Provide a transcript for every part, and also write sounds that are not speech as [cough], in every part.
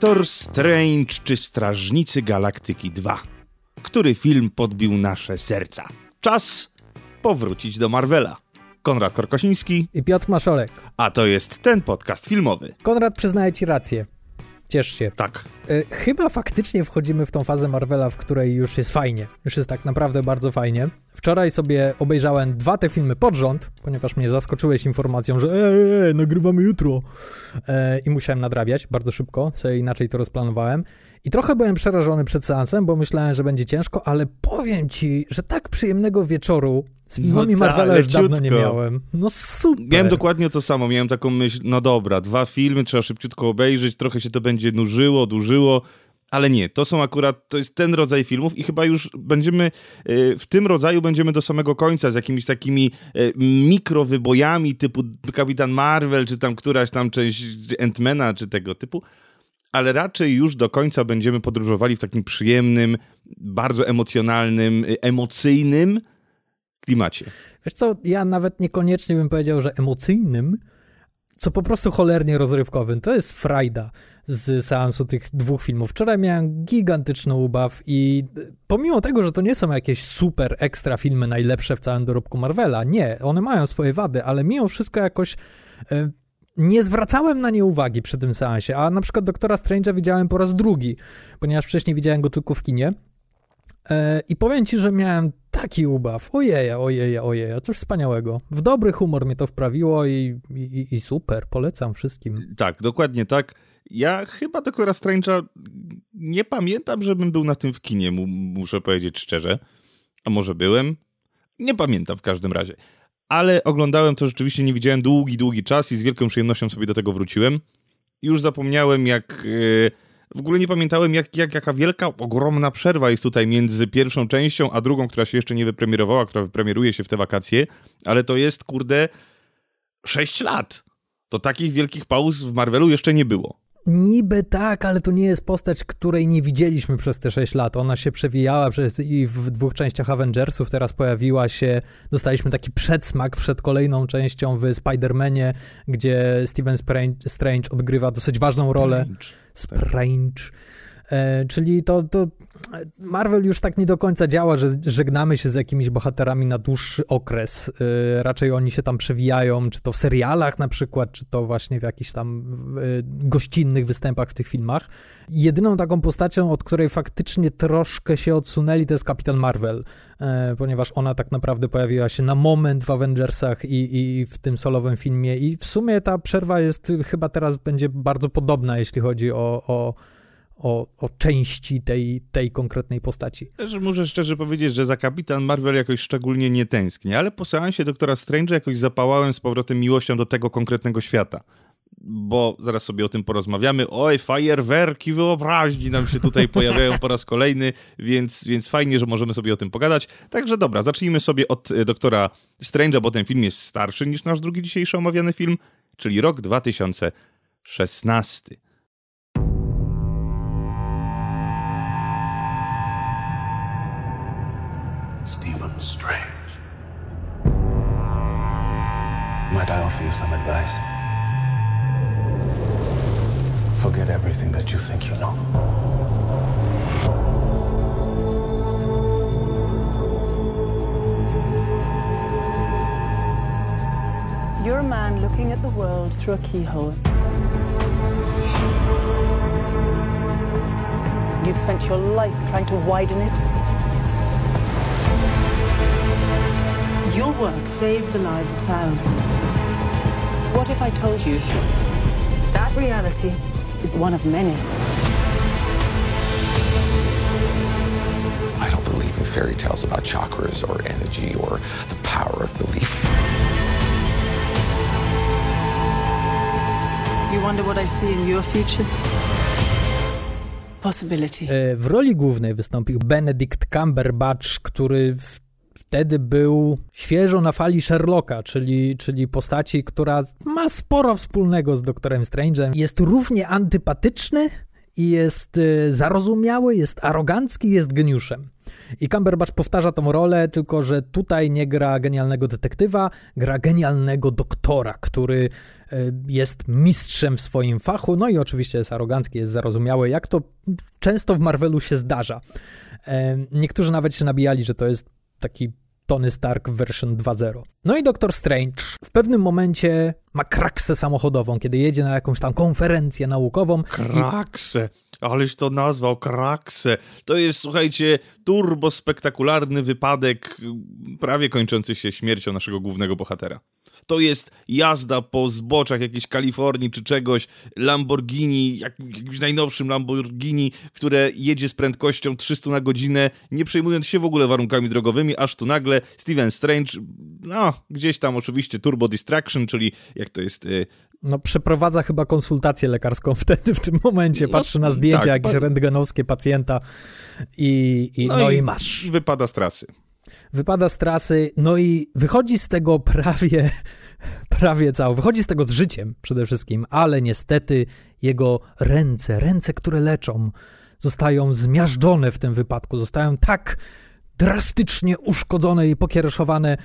Doktor Strange czy Strażnicy Galaktyki 2? Który film podbił nasze serca? Czas powrócić do Marvela. Konrad Korkosiński i Piotr Maszorek. A to jest ten podcast filmowy. Konrad przyznaje ci rację. Ciesz się. Tak. Y, chyba faktycznie wchodzimy w tą fazę Marvela, w której już jest fajnie. Już jest tak naprawdę bardzo fajnie. Wczoraj sobie obejrzałem dwa te filmy pod rząd, ponieważ mnie zaskoczyłeś informacją, że ej nagrywamy jutro. E, I musiałem nadrabiać bardzo szybko, sobie inaczej to rozplanowałem. I trochę byłem przerażony przed seansem, bo myślałem, że będzie ciężko, ale powiem ci, że tak przyjemnego wieczoru z filmami no Marvela już dawno nie miałem. No super. Miałem dokładnie to samo, miałem taką myśl, no dobra, dwa filmy, trzeba szybciutko obejrzeć, trochę się to będzie nużyło, dłużyło, ale nie, to są akurat, to jest ten rodzaj filmów i chyba już będziemy, e, w tym rodzaju będziemy do samego końca z jakimiś takimi e, mikrowybojami typu Kapitan Marvel, czy tam któraś tam część Ant-Mana, czy tego typu, ale raczej już do końca będziemy podróżowali w takim przyjemnym, bardzo emocjonalnym, e, emocyjnym klimacie. Wiesz co, ja nawet niekoniecznie bym powiedział, że emocyjnym, co po prostu cholernie rozrywkowym. To jest frajda z seansu tych dwóch filmów. Wczoraj miałem gigantyczny ubaw i pomimo tego, że to nie są jakieś super ekstra filmy najlepsze w całym dorobku Marvela, nie, one mają swoje wady, ale mimo wszystko jakoś e, nie zwracałem na nie uwagi przy tym seansie, a na przykład Doktora Strange'a widziałem po raz drugi, ponieważ wcześniej widziałem go tylko w kinie e, i powiem ci, że miałem taki ubaw. Ojeja, ojeja, ojeja, coś wspaniałego. W dobry humor mnie to wprawiło i, i, i super, polecam wszystkim. Tak, dokładnie tak. Ja chyba Doktora Strange'a nie pamiętam, żebym był na tym w kinie, muszę powiedzieć szczerze. A może byłem? Nie pamiętam w każdym razie. Ale oglądałem to rzeczywiście, nie widziałem długi, długi czas i z wielką przyjemnością sobie do tego wróciłem. Już zapomniałem, jak... Yy w ogóle nie pamiętałem, jak, jak, jaka wielka, ogromna przerwa jest tutaj między pierwszą częścią, a drugą, która się jeszcze nie wypremierowała, która wypremieruje się w te wakacje, ale to jest, kurde, 6 lat. To takich wielkich pauz w Marvelu jeszcze nie było. Niby tak, ale to nie jest postać, której nie widzieliśmy przez te 6 lat. Ona się przewijała przez i w dwóch częściach Avengersów, teraz pojawiła się, dostaliśmy taki przedsmak przed kolejną częścią w Spider-Manie, gdzie Steven Strange odgrywa dosyć ważną Strange. rolę. Strange. E, czyli to, to Marvel już tak nie do końca działa, że żegnamy się z jakimiś bohaterami na dłuższy okres. E, raczej oni się tam przewijają, czy to w serialach na przykład, czy to właśnie w jakichś tam e, gościnnych występach w tych filmach. Jedyną taką postacią, od której faktycznie troszkę się odsunęli, to jest Kapitan Marvel, ponieważ ona tak naprawdę pojawiła się na moment w Avengersach i, i w tym solowym filmie. I w sumie ta przerwa jest chyba teraz będzie bardzo podobna, jeśli chodzi o, o o, o części tej, tej konkretnej postaci. Też muszę szczerze powiedzieć, że za Kapitan Marvel jakoś szczególnie nie tęsknię, ale po seansie Doktora Strange'a jakoś zapałałem z powrotem miłością do tego konkretnego świata. Bo zaraz sobie o tym porozmawiamy. Oj, fajerwerki wyobraźni nam się tutaj [laughs] pojawiają po raz kolejny, więc, więc fajnie, że możemy sobie o tym pogadać. Także dobra, zacznijmy sobie od e, Doktora Strange'a, bo ten film jest starszy niż nasz drugi dzisiejszy omawiany film, czyli rok 2016. Stephen Strange. Might I offer you some advice? Forget everything that you think you know. You're a man looking at the world through a keyhole. You've spent your life trying to widen it. Your work saved the lives of thousands. What if I told you that reality is one of many? I don't believe in fairy tales about chakras or energy or the power of belief. You wonder what I see in your future? Possibility. W roli głównej wystąpił Benedict Cumberbatch, który w wtedy był świeżo na fali Sherlocka, czyli, czyli postaci, która ma sporo wspólnego z doktorem Strange'em. Jest równie antypatyczny i jest y, zarozumiały, jest arogancki, jest geniuszem. I Cumberbatch powtarza tą rolę, tylko że tutaj nie gra genialnego detektywa, gra genialnego doktora, który e, jest mistrzem w swoim fachu, no i oczywiście jest arogancki, jest zarozumiały, jak to często w Marvelu się zdarza. E, niektórzy nawet się nabijali, że to jest taki Tony Stark version 2.0. No i Doctor Strange w pewnym momencie ma kraksę samochodową, kiedy jedzie na jakąś tam konferencję naukową. Kraksę! I... Aleś to nazwał, kraksę. To jest, słuchajcie, turbo spektakularny wypadek, prawie kończący się śmiercią naszego głównego bohatera to jest jazda po zboczach jakiejś Kalifornii czy czegoś, Lamborghini, jak, jakimś najnowszym Lamborghini, które jedzie z prędkością 300 na godzinę, nie przejmując się w ogóle warunkami drogowymi, aż tu nagle Steven Strange, no, gdzieś tam oczywiście Turbo Distraction, czyli jak to jest... Y no, przeprowadza chyba konsultację lekarską [laughs] wtedy, w tym momencie. No, Patrzy na zdjęcia tak, jakieś rentgenowskie pacjenta i, i no, no i, i masz. Wypada z trasy wypada z trasy, no i wychodzi z tego prawie, [laughs] prawie cało, wychodzi z tego z życiem przede wszystkim, ale niestety jego ręce, ręce, które leczą, zostają zmiażdżone w tym wypadku, zostają tak drastycznie uszkodzone i pokiereszowane,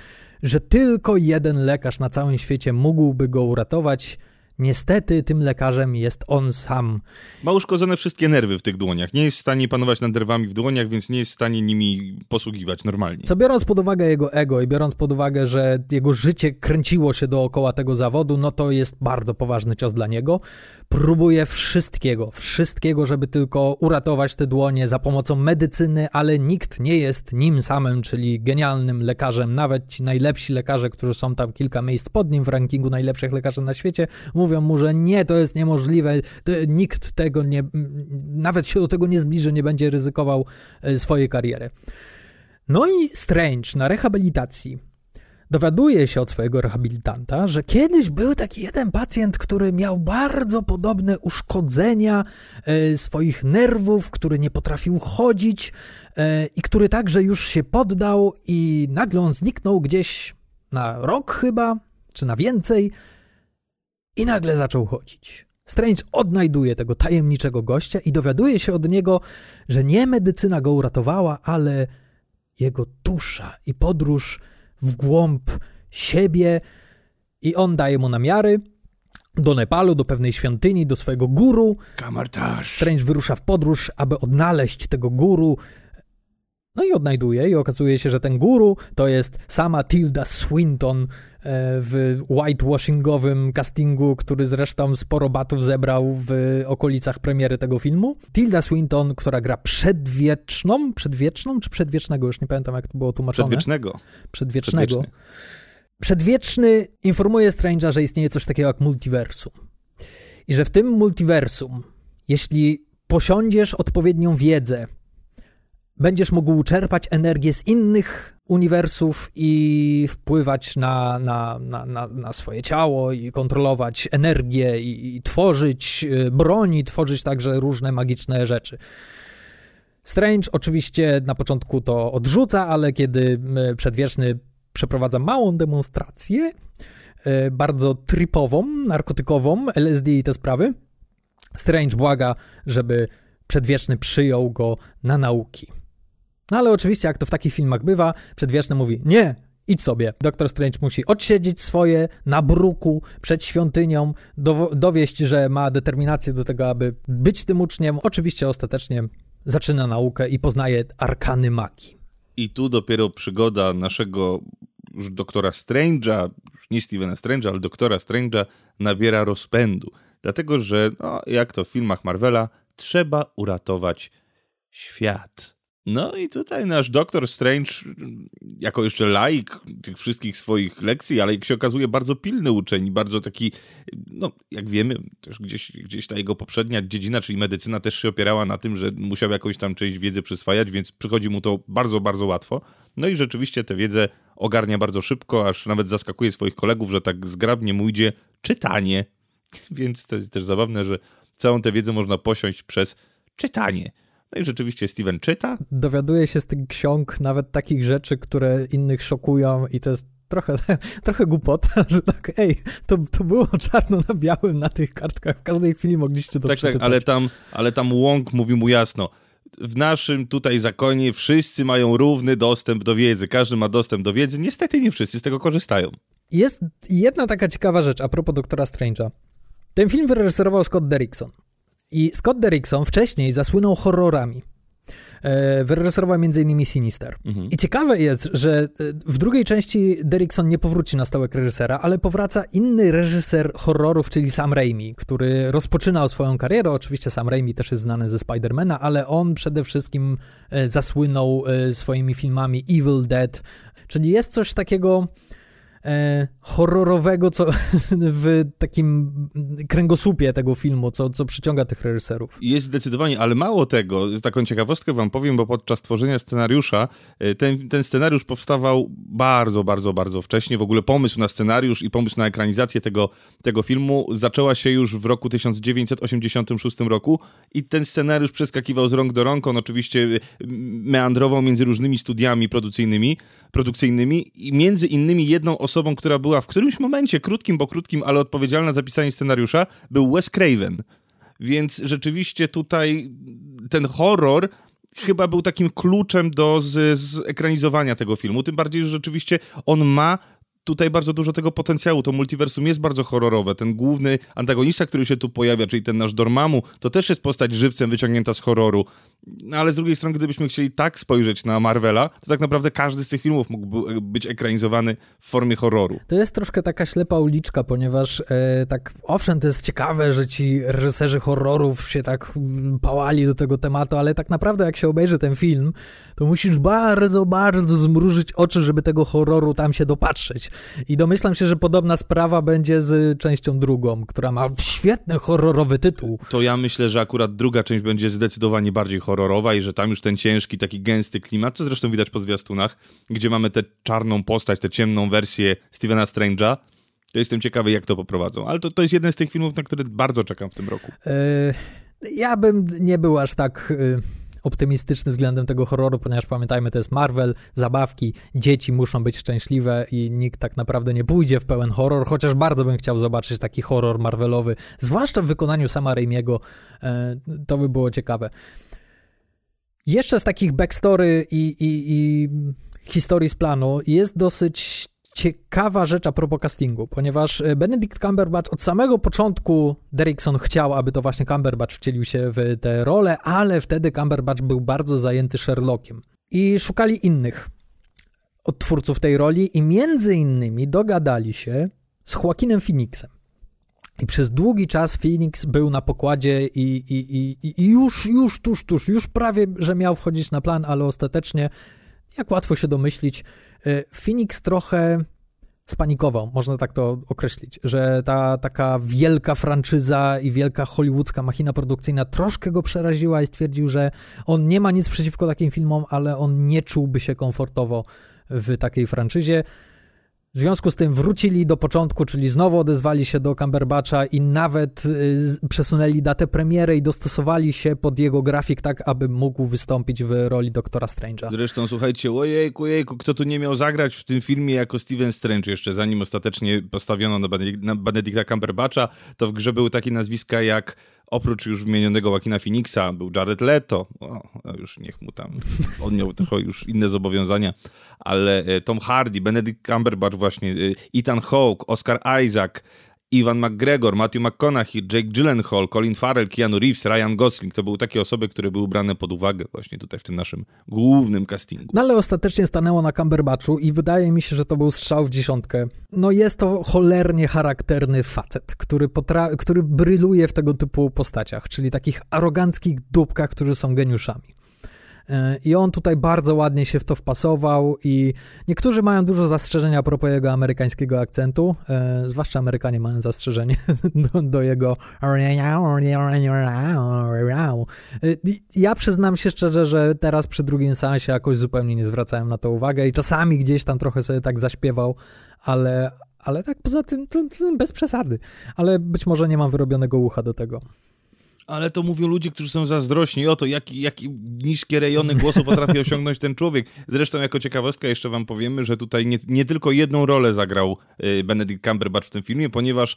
że tylko jeden lekarz na całym świecie mógłby go uratować – Niestety tym lekarzem jest on sam. Ma uszkodzone wszystkie nerwy w tych dłoniach. Nie jest w stanie panować nad nerwami w dłoniach, więc nie jest w stanie nimi posługiwać normalnie. Co biorąc pod uwagę jego ego i biorąc pod uwagę, że jego życie kręciło się dookoła tego zawodu, no to jest bardzo poważny cios dla niego. Próbuje wszystkiego, wszystkiego, żeby tylko uratować te dłonie za pomocą medycyny, ale nikt nie jest nim samym, czyli genialnym lekarzem. Nawet ci najlepsi lekarze, którzy są tam kilka miejsc pod nim w rankingu najlepszych lekarzy na świecie, mówią mu, że nie, to jest niemożliwe, nikt tego nie, nawet się do tego nie zbliży, nie będzie ryzykował e, swojej kariery. No i Strange na rehabilitacji dowiaduje się od swojego rehabilitanta, że kiedyś był taki jeden pacjent, który miał bardzo podobne uszkodzenia e, swoich nerwów, który nie potrafił chodzić e, i który także już się poddał i nagle on zniknął gdzieś na rok chyba, czy na więcej i nagle zaczął chodzić. Strange odnajduje tego tajemniczego gościa i dowiaduje się od niego, że nie medycyna go uratowała, ale jego dusza i podróż w głąb siebie. I on daje mu namiary do Nepalu, do pewnej świątyni, do swojego guru. Kamartaż. Strange wyrusza w podróż, aby odnaleźć tego guru, no i odnajduje i okazuje się, że ten guru to jest sama Tilda Swinton e, w whitewashingowym castingu, który zresztą sporo batów zebrał w okolicach premiery tego filmu. Tilda Swinton, która gra przedwieczną, przedwieczną czy przedwiecznego, już nie pamiętam jak to było tłumaczone. Przedwiecznego. Przedwiecznego. Przedwieczny. Przedwieczny informuje Strange'a, że istnieje coś takiego jak multiversum. I że w tym multiversum, jeśli posiądziesz odpowiednią wiedzę będziesz mógł czerpać energię z innych uniwersów i wpływać na, na, na, na, na swoje ciało i kontrolować energię i, i tworzyć y, broni, tworzyć także różne magiczne rzeczy. Strange oczywiście na początku to odrzuca, ale kiedy y, przedwieczny przeprowadza małą demonstrację, y, bardzo tripową, narkotykową, LSD i te sprawy, Strange błaga, żeby przedwieczny przyjął go na nauki. No ale oczywiście, jak to w takich filmach bywa, przedwieczny mówi, nie, idź sobie. Doktor Strange musi odsiedzieć swoje na bruku przed świątynią, do, dowieść, że ma determinację do tego, aby być tym uczniem. Oczywiście ostatecznie zaczyna naukę i poznaje arkany magii. I tu dopiero przygoda naszego już doktora Strange'a, już nie Stevena Strange'a, ale doktora Strange'a nabiera rozpędu. Dlatego, że no, jak to w filmach Marvela, trzeba uratować świat. No i tutaj nasz doktor Strange, jako jeszcze laik tych wszystkich swoich lekcji, ale jak się okazuje, bardzo pilny uczeń, bardzo taki, no jak wiemy, też gdzieś, gdzieś ta jego poprzednia dziedzina, czyli medycyna, też się opierała na tym, że musiał jakąś tam część wiedzy przyswajać, więc przychodzi mu to bardzo, bardzo łatwo. No i rzeczywiście tę wiedzę ogarnia bardzo szybko, aż nawet zaskakuje swoich kolegów, że tak zgrabnie mu idzie czytanie. Więc to jest też zabawne, że całą tę wiedzę można posiąść przez czytanie. No i rzeczywiście Steven czyta. Dowiaduje się z tych ksiąg nawet takich rzeczy, które innych szokują i to jest trochę, [laughs] trochę głupota, [laughs] że tak, ej, to, to było czarno na białym na tych kartkach, w każdej chwili mogliście to tak, Tak, ale tam, ale tam Wong mówi mu jasno, w naszym tutaj zakonie wszyscy mają równy dostęp do wiedzy. Każdy ma dostęp do wiedzy. Niestety nie wszyscy z tego korzystają. Jest jedna taka ciekawa rzecz a propos Doktora Strange'a. Ten film wyreżyserował Scott Derrickson. I Scott Derrickson wcześniej zasłynął horrorami. E, wyreżyserował m.in. Sinister. Mhm. I ciekawe jest, że e, w drugiej części Derrickson nie powróci na stołek reżysera, ale powraca inny reżyser horrorów, czyli Sam Raimi, który rozpoczynał swoją karierę. Oczywiście Sam Raimi też jest znany ze Spidermana, ale on przede wszystkim e, zasłynął swoimi filmami Evil Dead, czyli jest coś takiego e, horrorowego co, [laughs] w takim kręgosłupie tego filmu, co, co przyciąga tych reżyserów. Jest zdecydowanie, ale mało tego, taką ciekawostkę wam powiem, bo podczas tworzenia scenariusza e, ten, ten scenariusz powstawał bardzo, bardzo, bardzo wcześnie. W ogóle pomysł na scenariusz i pomysł na ekranizację tego, tego filmu zaczęła się już w roku 1986 roku i ten scenariusz przeskakiwał z rąk do rąk. On oczywiście meandrował między różnymi studiami produkcyjnymi, produkcyjnymi i między innymi jedną osobą osobą, która była w którymś momencie, krótkim, bo krótkim, ale odpowiedzialna za pisanie scenariusza, był Wes Craven. Więc rzeczywiście tutaj ten horror chyba był takim kluczem do zekranizowania tego filmu. Tym bardziej, że rzeczywiście on ma tutaj bardzo dużo tego potencjału. To multiversum jest bardzo horrorowe. Ten główny antagonista, który się tu pojawia, czyli ten nasz Dormammu, to też jest postać żywcem wyciągnięta z horroru. No, ale z drugiej strony, gdybyśmy chcieli tak spojrzeć na Marvela, to tak naprawdę każdy z tych filmów mógłby być ekranizowany w formie horroru. To jest troszkę taka ślepa uliczka, ponieważ e, tak, owszem, to jest ciekawe, że ci reżyserzy horrorów się tak mm, pałali do tego tematu, ale tak naprawdę jak się obejrzy ten film, to musisz bardzo, bardzo zmrużyć oczy, żeby tego horroru tam się dopatrzeć. I domyślam się, że podobna sprawa będzie z częścią drugą, która ma świetny horrorowy tytuł. To ja myślę, że akurat druga część będzie zdecydowanie bardziej horrorowa i że tam już ten ciężki, taki gęsty klimat, co zresztą widać po zwiastunach, gdzie mamy tę czarną postać, tę ciemną wersję Stevena Strange'a. To jestem ciekawy, jak to poprowadzą. Ale to, to jest jeden z tych filmów, na które bardzo czekam w tym roku. Yy, ja bym nie był aż tak... Yy optymistyczny względem tego horroru, ponieważ pamiętajmy, to jest Marvel, zabawki, dzieci muszą być szczęśliwe i nikt tak naprawdę nie pójdzie w pełen horror, chociaż bardzo bym chciał zobaczyć taki horror Marvelowy, zwłaszcza w wykonaniu sama Raimiego, e, to by było ciekawe. Jeszcze z takich backstory i, i, i historii z planu jest dosyć ciekawa rzecz a propos castingu, ponieważ e, Benedict Cumberbatch od samego początku Derrickson chciał, aby to właśnie Cumberbatch wcielił się w tę rolę, ale wtedy Cumberbatch był bardzo zajęty Sherlockiem. I szukali innych odtwórców tej roli i między innymi dogadali się z Joaquinem Phoenixem. I przez długi czas Phoenix był na pokładzie i, i, i, i już, już, tuż, tuż, już prawie, że miał wchodzić na plan, ale ostatecznie jak łatwo się domyślić, y, Phoenix trochę spanikował, można tak to określić, że ta taka wielka franczyza i wielka hollywoodzka machina produkcyjna troszkę go przeraziła i stwierdził, że on nie ma nic przeciwko takim filmom, ale on nie czułby się komfortowo w takiej franczyzie. W związku z tym wrócili do początku, czyli znowu odezwali się do Cumberbatcha i nawet y, przesunęli datę premiery i dostosowali się pod jego grafik tak, aby mógł wystąpić w roli Doktora Strange'a. Zresztą słuchajcie, ojejku, ojejku, kto tu nie miał zagrać w tym filmie jako Steven Strange jeszcze, zanim ostatecznie postawiono na, Benedict, na Benedicta Cumberbatcha, to w grze były takie nazwiska jak oprócz już wymienionego Joaquina Phoenixa był Jared Leto, o, już niech mu tam, on miał trochę już inne zobowiązania, ale e, Tom Hardy, Benedict Cumberbatch właśnie, e, Ethan Hawke, Oscar Isaac, Ivan McGregor, Matthew McConaughey, Jake Gyllenhaal, Colin Farrell, Keanu Reeves, Ryan Gosling. To były takie osoby, które były brane pod uwagę właśnie tutaj w tym naszym głównym castingu. No ale ostatecznie stanęło na Cumberbatchu i wydaje mi się, że to był strzał w dziesiątkę. No jest to cholernie charakterny facet, który, potra- który bryluje w tego typu postaciach, czyli takich aroganckich dupkach, którzy są geniuszami. I on tutaj bardzo ładnie się w to wpasował i niektórzy mają dużo zastrzeżenia a propos jego amerykańskiego akcentu, e, zwłaszcza Amerykanie mają zastrzeżenie [laughs] do, do jego ja przyznam się szczerze, że teraz przy drugim seansie jakoś zupełnie nie zwracałem na to uwagę i czasami gdzieś tam trochę sobie tak zaśpiewał, ale, ale tak poza tym to, to bez przesady. Ale być może nie mam wyrobionego ucha do tego ale to mówią ludzie, którzy są zazdrośni o to, jak, jak niskie rejony głosu potrafi osiągnąć ten człowiek. Zresztą jako ciekawostka jeszcze wam powiemy, że tutaj nie, nie tylko jedną rolę zagrał y, Benedict Cumberbatch w tym filmie, ponieważ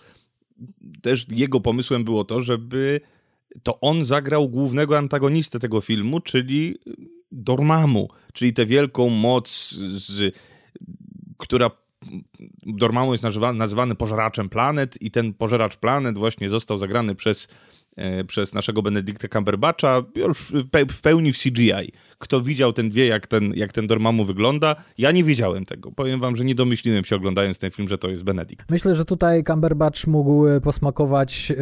też jego pomysłem było to, żeby to on zagrał głównego antagonistę tego filmu, czyli Dormammu, czyli tę wielką moc, z, która Dormammu jest nazywany, nazywany pożeraczem planet i ten pożeracz planet właśnie został zagrany przez, przez naszego Benedykta Cumberbatcha już w, pe w, pełni w CGI. Kto widział, ten wie, jak ten, jak ten Dormammu wygląda. Ja nie wiedziałem tego. Powiem wam, że nie domyśliłem się oglądając ten film, że to jest Benedikt. Myślę, że tutaj Cumberbatch mógł posmakować...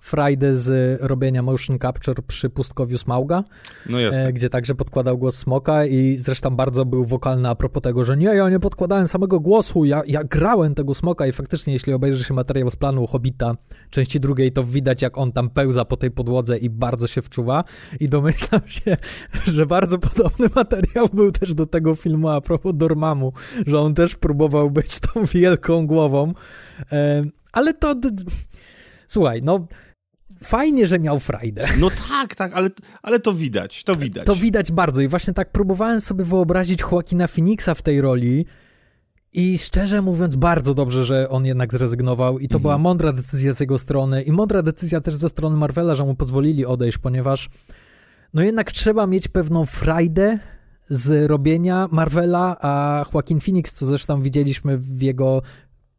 frajdy z robienia motion capture przy pustkowiu Smauga, no e, gdzie także podkładał głos Smoka i zresztą bardzo był wokalny a propos tego, że nie, ja nie podkładałem samego głosu, ja, ja grałem tego Smoka i faktycznie jeśli obejrzy się materiał z planu Hobbita części drugiej, to widać jak on tam pełza po tej podłodze i bardzo się wczuwa. I domyślam się, [laughs] że bardzo podobny materiał był też do tego filmu a propos Dormamu, że on też próbował być tą wielką głową, e, ale to... Słuchaj, no fajnie, że miał frajdę. No tak, tak, ale, ale to widać, to widać. To widać bardzo i właśnie tak próbowałem sobie wyobrazić Joaquina Phoenixa w tej roli i szczerze mówiąc bardzo dobrze, że on jednak zrezygnował i to mhm. była mądra decyzja z jego strony i mądra decyzja też ze strony Marvela, że mu pozwolili odejść, ponieważ no jednak trzeba mieć pewną frajdę z robienia Marvela, a Joaquin Phoenix, co zresztą widzieliśmy w jego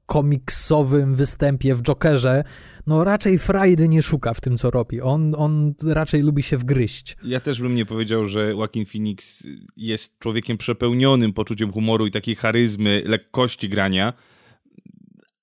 komiksowym występie w Jokerze, no raczej frajdy nie szuka w tym, co robi. On, on raczej lubi się wgryźć. Ja też bym nie powiedział, że Joaquin Phoenix jest człowiekiem przepełnionym poczuciem humoru i takiej charyzmy, lekkości grania.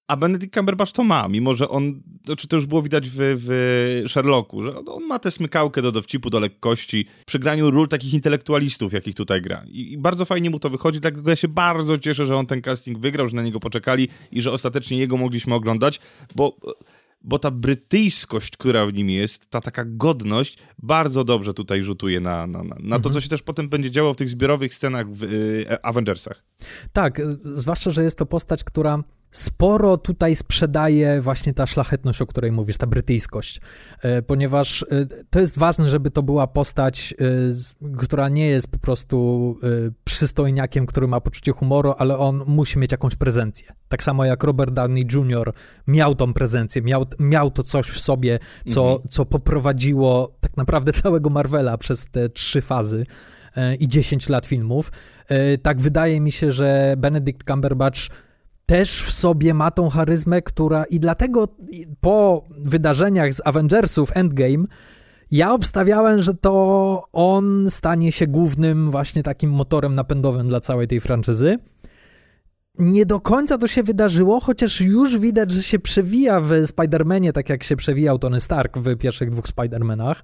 A Benedict Cumberbatch to ma, mimo że on, to, czy to już było widać w, w Sherlocku, że on ma tę smykałkę do dowcipu, do lekkości, przy graniu ról takich intelektualistów, jakich tutaj gra. I, I, bardzo fajnie mu to wychodzi, dlatego ja się bardzo cieszę, że on ten casting wygrał, że na niego poczekali i że ostatecznie jego mogliśmy oglądać, bo bo ta brytyjskość, która w nim jest, ta taka godność, bardzo dobrze tutaj rzutuje na, na, na, na to, mhm. co się też potem będzie działo w tych zbiorowych scenach w y, Avengersach. Tak, zwłaszcza, że jest to postać, która sporo tutaj sprzedaje właśnie ta szlachetność, o której mówisz, ta brytyjskość, e, ponieważ e, to jest ważne, żeby to była postać, e, która nie jest po prostu przystojniakiem, który ma poczucie humoru, ale on musi mieć jakąś prezencję. Tak samo jak Robert Downey Jr. miał tą prezencję, miał, miał to coś w sobie, co, mhm. co poprowadziło tak naprawdę [laughs] całego Marvela przez te trzy fazy i 10 lat filmów. Tak wydaje mi się, że Benedict Cumberbatch też w sobie ma tą charyzmę, która i dlatego po wydarzeniach z Avengersów Endgame ja obstawiałem, że to on stanie się głównym właśnie takim motorem napędowym dla całej tej franczyzy. Nie do końca to się wydarzyło, chociaż już widać, że się przewija w Spider-Manie, tak jak się przewijał Tony Stark w pierwszych dwóch Spider-Manach.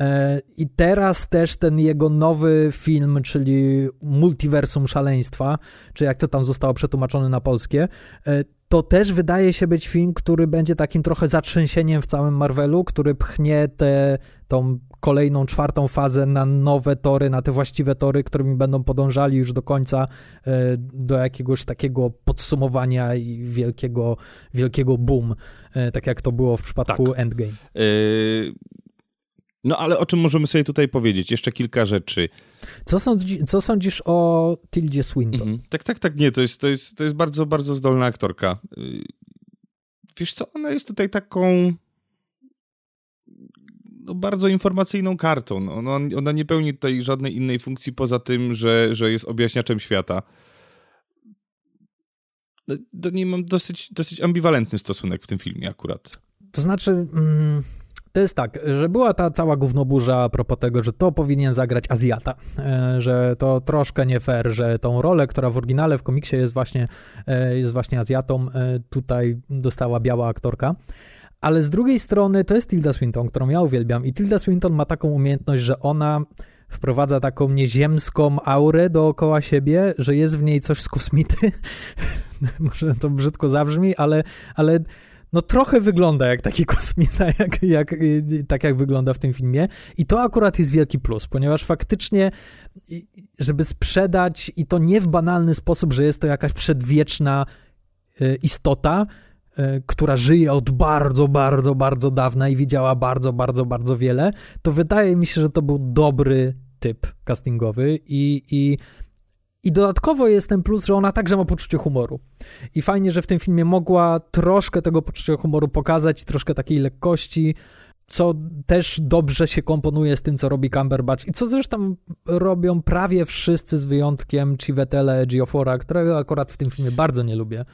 E, I teraz też ten jego nowy film, czyli Multiversum Szaleństwa, czy jak to tam zostało przetłumaczone na polskie, e, to też wydaje się być film, który będzie takim trochę zatrzęsieniem w całym Marvelu, który pchnie tę tą kolejną, czwartą fazę na nowe tory, na te właściwe tory, którymi będą podążali już do końca, e, do jakiegoś takiego podsumowania i wielkiego, wielkiego boom, tak jak to było w przypadku tak. Endgame. Yy no ale o czym możemy sobie tutaj powiedzieć? Jeszcze kilka rzeczy. Co, sądzi, co sądzisz o Tildzie Swinton? Mhm. Tak, tak, tak, nie, to jest, to, jest, to jest bardzo, bardzo zdolna aktorka. Y, wiesz co, ona jest tutaj taką no, bardzo informacyjną kartą. No, ona, ona nie pełni tutaj żadnej innej funkcji poza tym, że, że jest objaśniaczem świata. No, do niej mam dosyć, dosyć ambiwalentny stosunek w tym filmie akurat. To znaczy... Mm to jest tak, że była ta cała gównoburza a propos tego, że to powinien zagrać Azjata, e, że to troszkę nie fair, że tą rolę, która w oryginale w komiksie jest właśnie, e, jest właśnie Azjatą, e, tutaj dostała biała aktorka. Ale z drugiej strony to jest Tilda Swinton, którą ja uwielbiam i Tilda Swinton ma taką umiejętność, że ona wprowadza taką nieziemską aurę dookoła siebie, że jest w niej coś z kosmity. [laughs] Może to brzydko zabrzmi, ale, ale no trochę wygląda jak taki [laughs] kosmita, jak, jak, tak jak wygląda w tym filmie. I to akurat jest wielki plus, ponieważ faktycznie, żeby sprzedać i to nie w banalny sposób, że jest to jakaś przedwieczna y, istota, y, która żyje od bardzo, bardzo, bardzo dawna i widziała bardzo, bardzo, bardzo wiele, to wydaje mi się, że to był dobry typ castingowy i, i i dodatkowo jest ten plus, że ona także ma poczucie humoru. I fajnie, że w tym filmie mogła troszkę tego poczucia humoru pokazać, troszkę takiej lekkości. co też dobrze się komponuje z tym, co robi Cumberbatch i co zresztą robią prawie wszyscy z wyjątkiem Chivetele Geoffora, którego akurat w tym filmie bardzo nie lubię.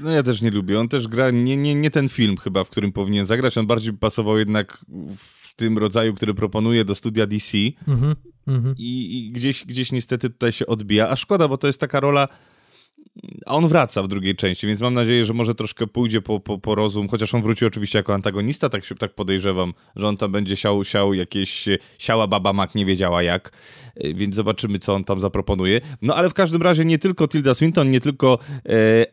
No ja też nie lubię. On też gra nie, nie, nie ten film chyba, w którym powinien zagrać. On bardziej pasował jednak w tym rodzaju, który proponuje do studia DC. Mhm, mhm. I, I, gdzieś, gdzieś niestety tutaj się odbija. A szkoda, bo to jest taka rola a on wraca w drugiej części, więc mam nadzieję, że może troszkę pójdzie po, po, po rozum, chociaż on wróci oczywiście jako antagonista, tak się tak podejrzewam, że on tam będzie siał, siał jakieś, siała baba Mac nie wiedziała jak, e, więc zobaczymy, co on tam zaproponuje. No ale w każdym razie nie tylko Tilda Swinton, nie tylko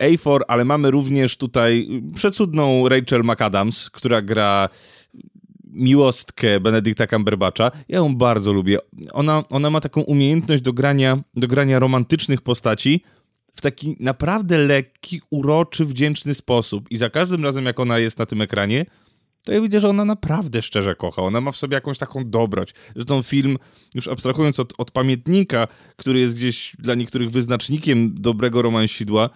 e, A4, ale mamy również tutaj przecudną Rachel McAdams, która gra miłostkę Benedykta Cumberbatcha. Ja ją bardzo lubię. Ona, ona ma taką umiejętność do grania, do grania romantycznych postaci, w taki naprawdę lekki, uroczy, wdzięczny sposób. I za każdym razem, jak ona jest na tym ekranie, to ja widzę, że ona naprawdę szczerze kocha. Ona ma w sobie jakąś taką dobroć. Zresztą film, już abstrahując od, od pamiętnika, który jest gdzieś dla niektórych wyznacznikiem dobrego romansidła,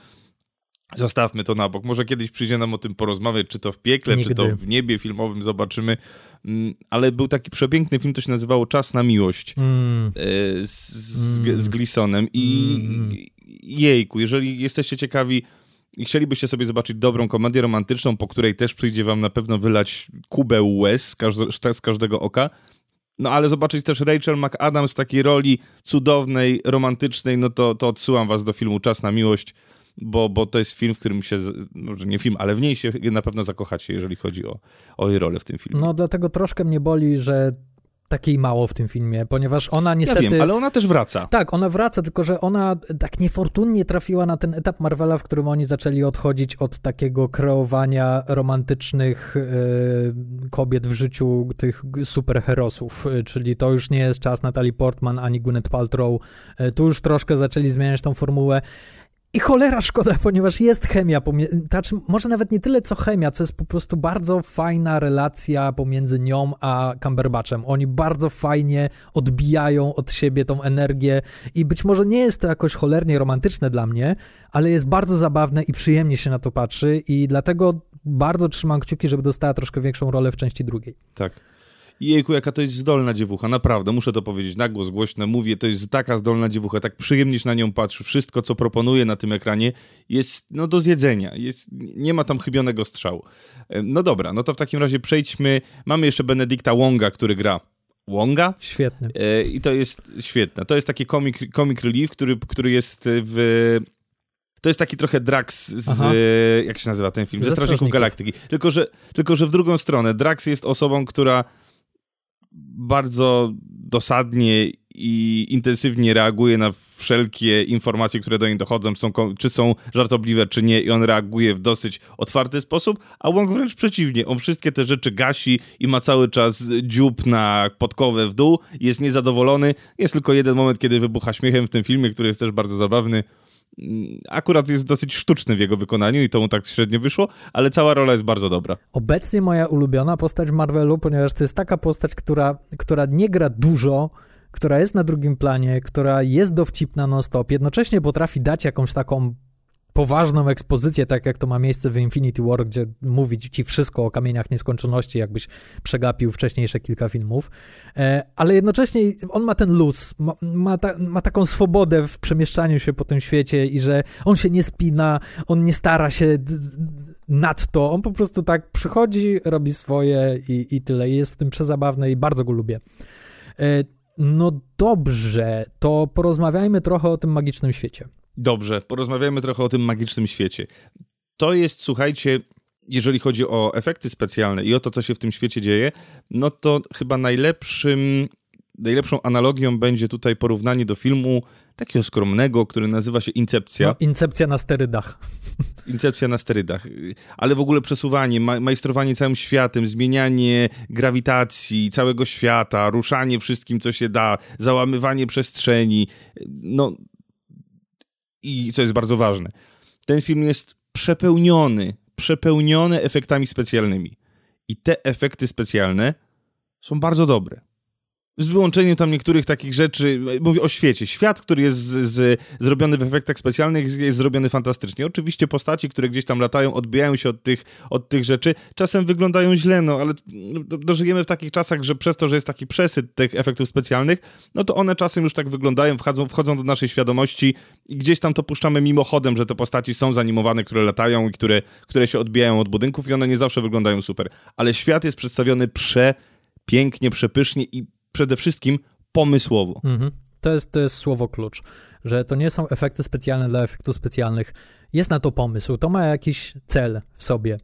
Zostawmy to na bok. Może kiedyś przyjdzie nam o tym porozmawiać, czy to w piekle, Nigdy. czy to w niebie filmowym, zobaczymy. Mm, ale był taki przepiękny film, to się nazywało Czas na miłość mm. E, z, z, mm. z Glisonem. I, mm jejku, jeżeli jesteście ciekawi i chcielibyście sobie zobaczyć dobrą komedię romantyczną, po której też przyjdzie wam na pewno wylać kubę łez z, każde, z każdego oka, no ale zobaczyć też Rachel McAdams w takiej roli cudownej, romantycznej, no to, to odsyłam was do filmu Czas na miłość, bo, bo to jest film, w którym się, może nie film, ale w niej się na pewno zakochacie, jeżeli chodzi o, o jej rolę w tym filmie. No dlatego troszkę mnie boli, że takiej mało w tym filmie, ponieważ ona niestety... Ja wiem, ale ona też wraca. Tak, ona wraca, tylko że ona tak niefortunnie trafiła na ten etap Marvela, w którym oni zaczęli odchodzić od takiego kreowania romantycznych y, kobiet w życiu tych superherosów, y, czyli to już nie jest czas Natalie Portman ani Gwyneth Paltrow, y, tu już troszkę zaczęli zmieniać tą formułę i cholera szkoda, [laughs] ponieważ jest chemia, znaczy może nawet nie tyle co chemia, co jest po prostu bardzo fajna relacja pomiędzy nią a Cumberbatchem. Oni bardzo fajnie odbijają od siebie tą energię i być może nie jest to jakoś cholernie romantyczne dla mnie, ale jest bardzo zabawne i przyjemnie się na to patrzy i dlatego bardzo trzymam kciuki, żeby dostała troszkę większą rolę w części drugiej. Tak. Jejku, jaka to jest zdolna dziewucha, naprawdę, muszę to powiedzieć na głos, głośno mówię, to jest taka zdolna dziewucha, tak przyjemnie się na nią patrzy, wszystko, co proponuje na tym ekranie jest, no, do zjedzenia, jest, nie ma tam chybionego strzału. No dobra, no to w takim razie przejdźmy, mamy jeszcze Benedykta Wonga, który gra Wonga. Świetny. E, I to jest świetne. To jest taki comic, comic relief, który, który jest w to jest taki trochę Drax z, Aha. jak się nazywa ten film? Ze, Ze Strażników Galaktyki. Tylko że, tylko, że w drugą stronę. Drax jest osobą, która bardzo dosadnie i intensywnie reaguje na wszelkie informacje, które do niej dochodzą, są, czy są żartobliwe, czy nie, i on reaguje w dosyć otwarty sposób, a Wong wręcz przeciwnie. On wszystkie te rzeczy gasi i ma cały czas dziób na podkowę w dół, jest niezadowolony. Jest tylko jeden moment, kiedy wybucha śmiechem w tym filmie, który jest też bardzo zabawny akurat jest dosyć sztuczny w jego wykonaniu i to mu tak średnio wyszło, ale cała rola jest bardzo dobra. Obecnie moja ulubiona postać Marvelu, ponieważ to jest taka postać, która, która nie gra dużo, która jest na drugim planie, która jest dowcipna non-stop, jednocześnie potrafi dać jakąś taką poważną ekspozycję, tak jak to ma miejsce w Infinity War, gdzie mówi ci wszystko o kamieniach nieskończoności, jakbyś przegapił wcześniejsze kilka filmów, e, ale jednocześnie on ma ten luz, ma, ma, ta, ma, taką swobodę w przemieszczaniu się po tym świecie i że on się nie spina, on nie stara się nadto, on po prostu tak przychodzi, robi swoje i, i tyle. I jest w tym przezabawny i bardzo go lubię. E, no dobrze, to porozmawiajmy trochę o tym magicznym świecie. Dobrze, porozmawiamy trochę o tym magicznym świecie. To jest, słuchajcie, jeżeli chodzi o efekty specjalne i o to, co się w tym świecie dzieje, no to chyba najlepszym, najlepszą analogią będzie tutaj porównanie do filmu takiego skromnego, który nazywa się Incepcja. No, incepcja na sterydach. [laughs] Incepcja na sterydach. Ale w ogóle przesuwanie, ma majstrowanie całym światem, zmienianie grawitacji całego świata, ruszanie wszystkim, co się da, załamywanie przestrzeni. No, i co jest bardzo ważne, ten film jest przepełniony, przepełniony efektami specjalnymi. I te efekty specjalne są bardzo dobre. Z wyłączeniem tam niektórych takich rzeczy, mówię o świecie. Świat, który jest z, z, zrobiony w efektach specjalnych, jest, zrobiony fantastycznie. Oczywiście postaci, które gdzieś tam latają, odbijają się od tych, od tych rzeczy, czasem wyglądają źle, no ale dożyjemy w takich czasach, że przez to, że jest taki przesyt tych efektów specjalnych, no to one czasem już tak wyglądają, wchodzą, wchodzą do naszej świadomości i gdzieś tam to puszczamy mimochodem, że te postaci są zanimowane, które latają i które, które się odbijają od budynków i one nie zawsze wyglądają super. Ale świat jest przedstawiony prze pięknie, przepysznie i przede wszystkim pomysłowo. Mhm. To jest, to jest słowo klucz, że to nie są efekty specjalne dla efektów specjalnych. Jest na to pomysł, to ma jakiś cel w sobie.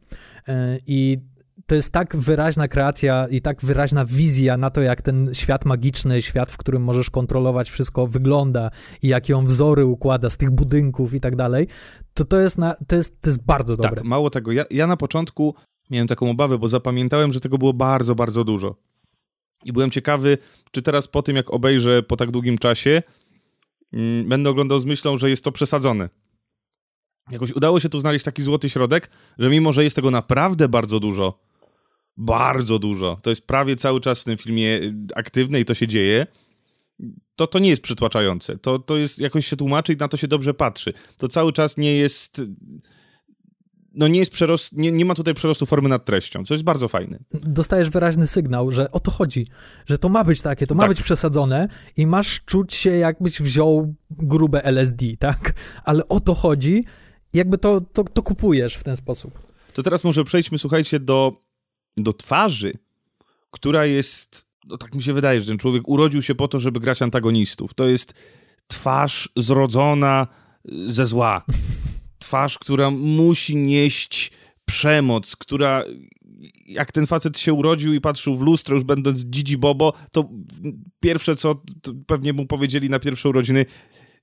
E, I to jest tak wyraźna kreacja i tak wyraźna wizja na to, jak ten świat magiczny, świat, w którym możesz kontrolować wszystko, wygląda i jakie on wzory układa z tych budynków i tak dalej, to to jest, na, to jest, to jest bardzo dobre. Tak, mało tego. Ja, ja na początku miałem taką obawę, bo zapamiętałem, że tego było bardzo, bardzo dużo. I byłem ciekawy, czy teraz po tym, jak obejrzę po tak długim czasie, mm, będę oglądał z myślą, że jest to przesadzone. Jakoś udało się tu znaleźć taki złoty środek, że mimo, że jest tego naprawdę bardzo dużo, bardzo dużo, to jest prawie cały czas w tym filmie y, aktywne i to się dzieje, to to nie jest przytłaczające. To, to jest, jakoś się tłumaczy i na to się dobrze patrzy. To cały czas nie jest no nie jest przerost, nie, nie ma tutaj przerostu formy nad treścią, co jest bardzo fajne. Dostajesz wyraźny sygnał, że o to chodzi, że to ma być takie, to ma tak. być przesadzone i masz czuć się jakbyś wziął grube LSD, tak? Ale o to chodzi, jakby to, to, to kupujesz w ten sposób. To teraz może przejdźmy, słuchajcie, do, do twarzy, która jest, no tak mi się wydaje, że ten człowiek urodził się po to, żeby grać antagonistów. To jest twarz zrodzona ze zła. [laughs] twarz, która musi nieść przemoc, która jak ten facet się urodził i patrzył w lustro, już będąc dzidzi bobo, to pierwsze co pewnie mu powiedzieli na pierwsze urodziny,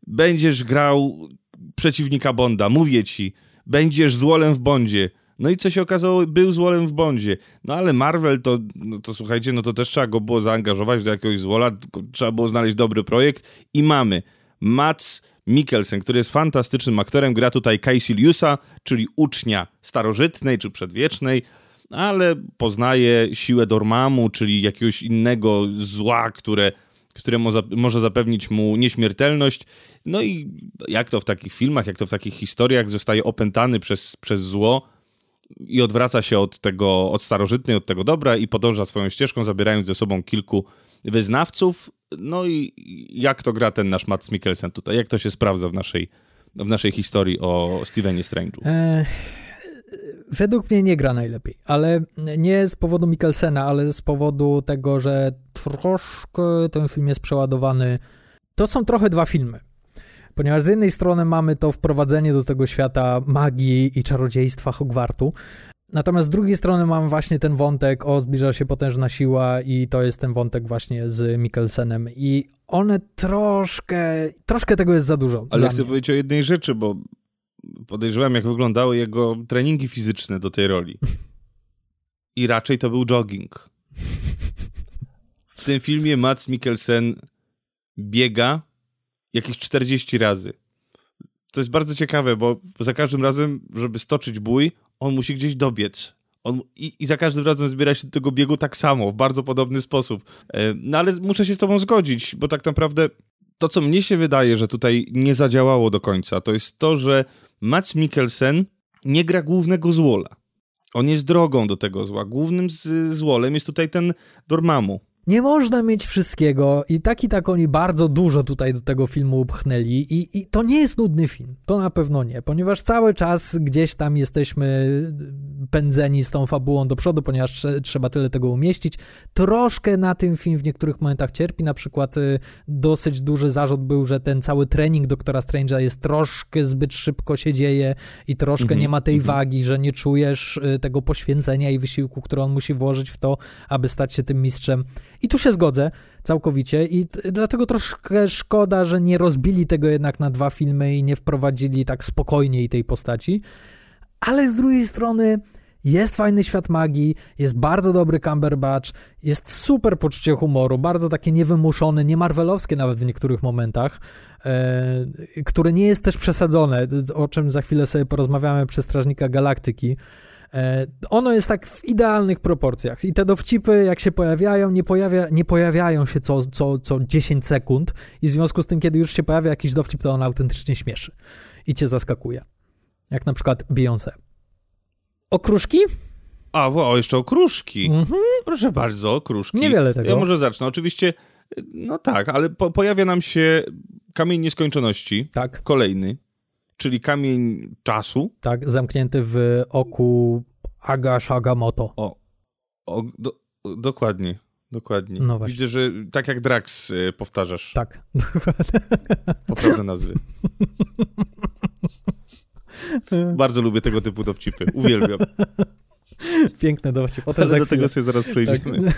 będziesz grał przeciwnika Bonda, mówię ci, będziesz złolem w Bondzie. No i co się okazało, był złolem w Bondzie. No ale Marvel to, no to słuchajcie, no to też trzeba go było zaangażować do jakiegoś złola, trzeba było znaleźć dobry projekt i mamy Mats Mikkelsen, który jest fantastycznym aktorem, gra tutaj Caeciliusa, czyli ucznia starożytnej czy przedwiecznej, ale poznaje siłę Dormammu, czyli jakiegoś innego zła, które, które może zapewnić mu nieśmiertelność. No i jak to w takich filmach, jak to w takich historiach zostaje opętany przez, przez zło i odwraca się od tego, od starożytnej, od tego dobra i podąża swoją ścieżką, zabierając ze sobą kilku wyznawców. No i jak to gra ten nasz Mats Mikkelsen tutaj? Jak to się sprawdza w naszej, w naszej historii o Stevenie Strange'u? E, według mnie nie gra najlepiej, ale nie z powodu Mikkelsena, ale z powodu tego, że troszkę ten film jest przeładowany. To są trochę dwa filmy. Ponieważ z jednej strony mamy to wprowadzenie do tego świata magii i czarodziejstwa Hogwartu, Natomiast z drugiej strony mam właśnie ten wątek, o zbliża się potężna siła i to jest ten wątek właśnie z Mikkelsenem i one troszkę, troszkę tego jest za dużo. Ale chcę mnie. powiedzieć o jednej rzeczy, bo podejrzewam jak wyglądały jego treningi fizyczne do tej roli. I raczej to był jogging. W tym filmie Mats Mikkelsen biega jakieś 40 razy. To jest bardzo ciekawe, bo za każdym razem, żeby stoczyć bój, on musi gdzieś dobiec. On, i, I za każdym razem zbiera się do tego biegu tak samo, w bardzo podobny sposób. E, no ale muszę się z tobą zgodzić, bo tak naprawdę to, co mnie się wydaje, że tutaj nie zadziałało do końca, to jest to, że Mats Mikkelsen nie gra głównego złola. On jest drogą do tego zła. Głównym z, złolem jest tutaj ten Dormammu. Nie można mieć wszystkiego i tak i tak oni bardzo dużo tutaj do tego filmu upchnęli i, i to nie jest nudny film, to na pewno nie, ponieważ cały czas gdzieś tam jesteśmy pędzeni z tą fabułą do przodu, ponieważ trzeba tyle tego umieścić. Troszkę na tym film w niektórych momentach cierpi, na przykład y, dosyć duży zarzut był, że ten cały trening doktora Strange'a jest troszkę zbyt szybko się dzieje i troszkę mm -hmm, nie ma tej mm -hmm. wagi, że nie czujesz y, tego poświęcenia i wysiłku, który on musi włożyć w to, aby stać się tym mistrzem. I tu się zgodzę całkowicie i dlatego troszkę szkoda, że nie rozbili tego jednak na dwa filmy i nie wprowadzili tak spokojniej tej postaci. Ale z drugiej strony jest fajny świat magii, jest bardzo dobry Cumberbatch, jest super poczucie humoru, bardzo takie niewymuszone, nie marvelowskie nawet w niektórych momentach, e, które nie jest też przesadzone, o czym za chwilę sobie porozmawiamy przez Strażnika Galaktyki. E, ono jest tak w idealnych proporcjach i te dowcipy, jak się pojawiają, nie, pojawia, nie pojawiają się co, co, co 10 sekund i w związku z tym, kiedy już się pojawia jakiś dowcip, to on autentycznie śmieszy i cię zaskakuje. Jak na przykład Beyoncé. Okruszki? A, o, jeszcze okruszki. Mhm. Proszę bardzo, okruszki. Niewiele tego. Ja może zacznę. Oczywiście, no tak, ale po, pojawia nam się kamień nieskończoności. Tak, Kolejny. Czyli kamień czasu. tak, zamknięty w oku Aga Shagamoto. O, o do, dokładnie. Dokładnie. No. Widzę, że tak jak Drax y, powtarzasz Tak, [laughs] poprawne nazwy. Bardzo lubię tego typu dowcipy. Uwielbiam. piękny dowcip. Potem Ale do chwilę. tego sobie zaraz przejdziemy. Tak,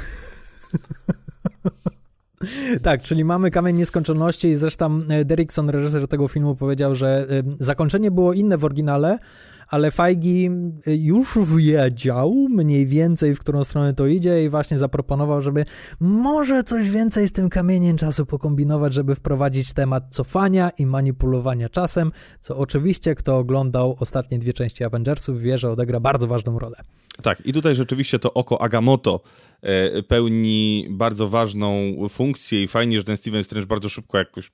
[laughs] czyli mamy Kamień Nieskończoności i zresztą e, Derrickson, reżyser tego filmu, powiedział, że e, zakończenie było inne w oryginale, ale Feige e, już wiedział mniej więcej, w którą stronę to idzie i właśnie zaproponował, żeby może coś więcej z tym kamieniem czasu pokombinować, żeby wprowadzić temat cofania i manipulowania czasem, co oczywiście kto oglądał ostatnie dwie części Avengersów wie, że odegra bardzo ważną rolę. Tak, i tutaj rzeczywiście to oko Agamotto e, pełni bardzo ważną funkcję i fajnie, że ten Steven Strange bardzo szybko jakoś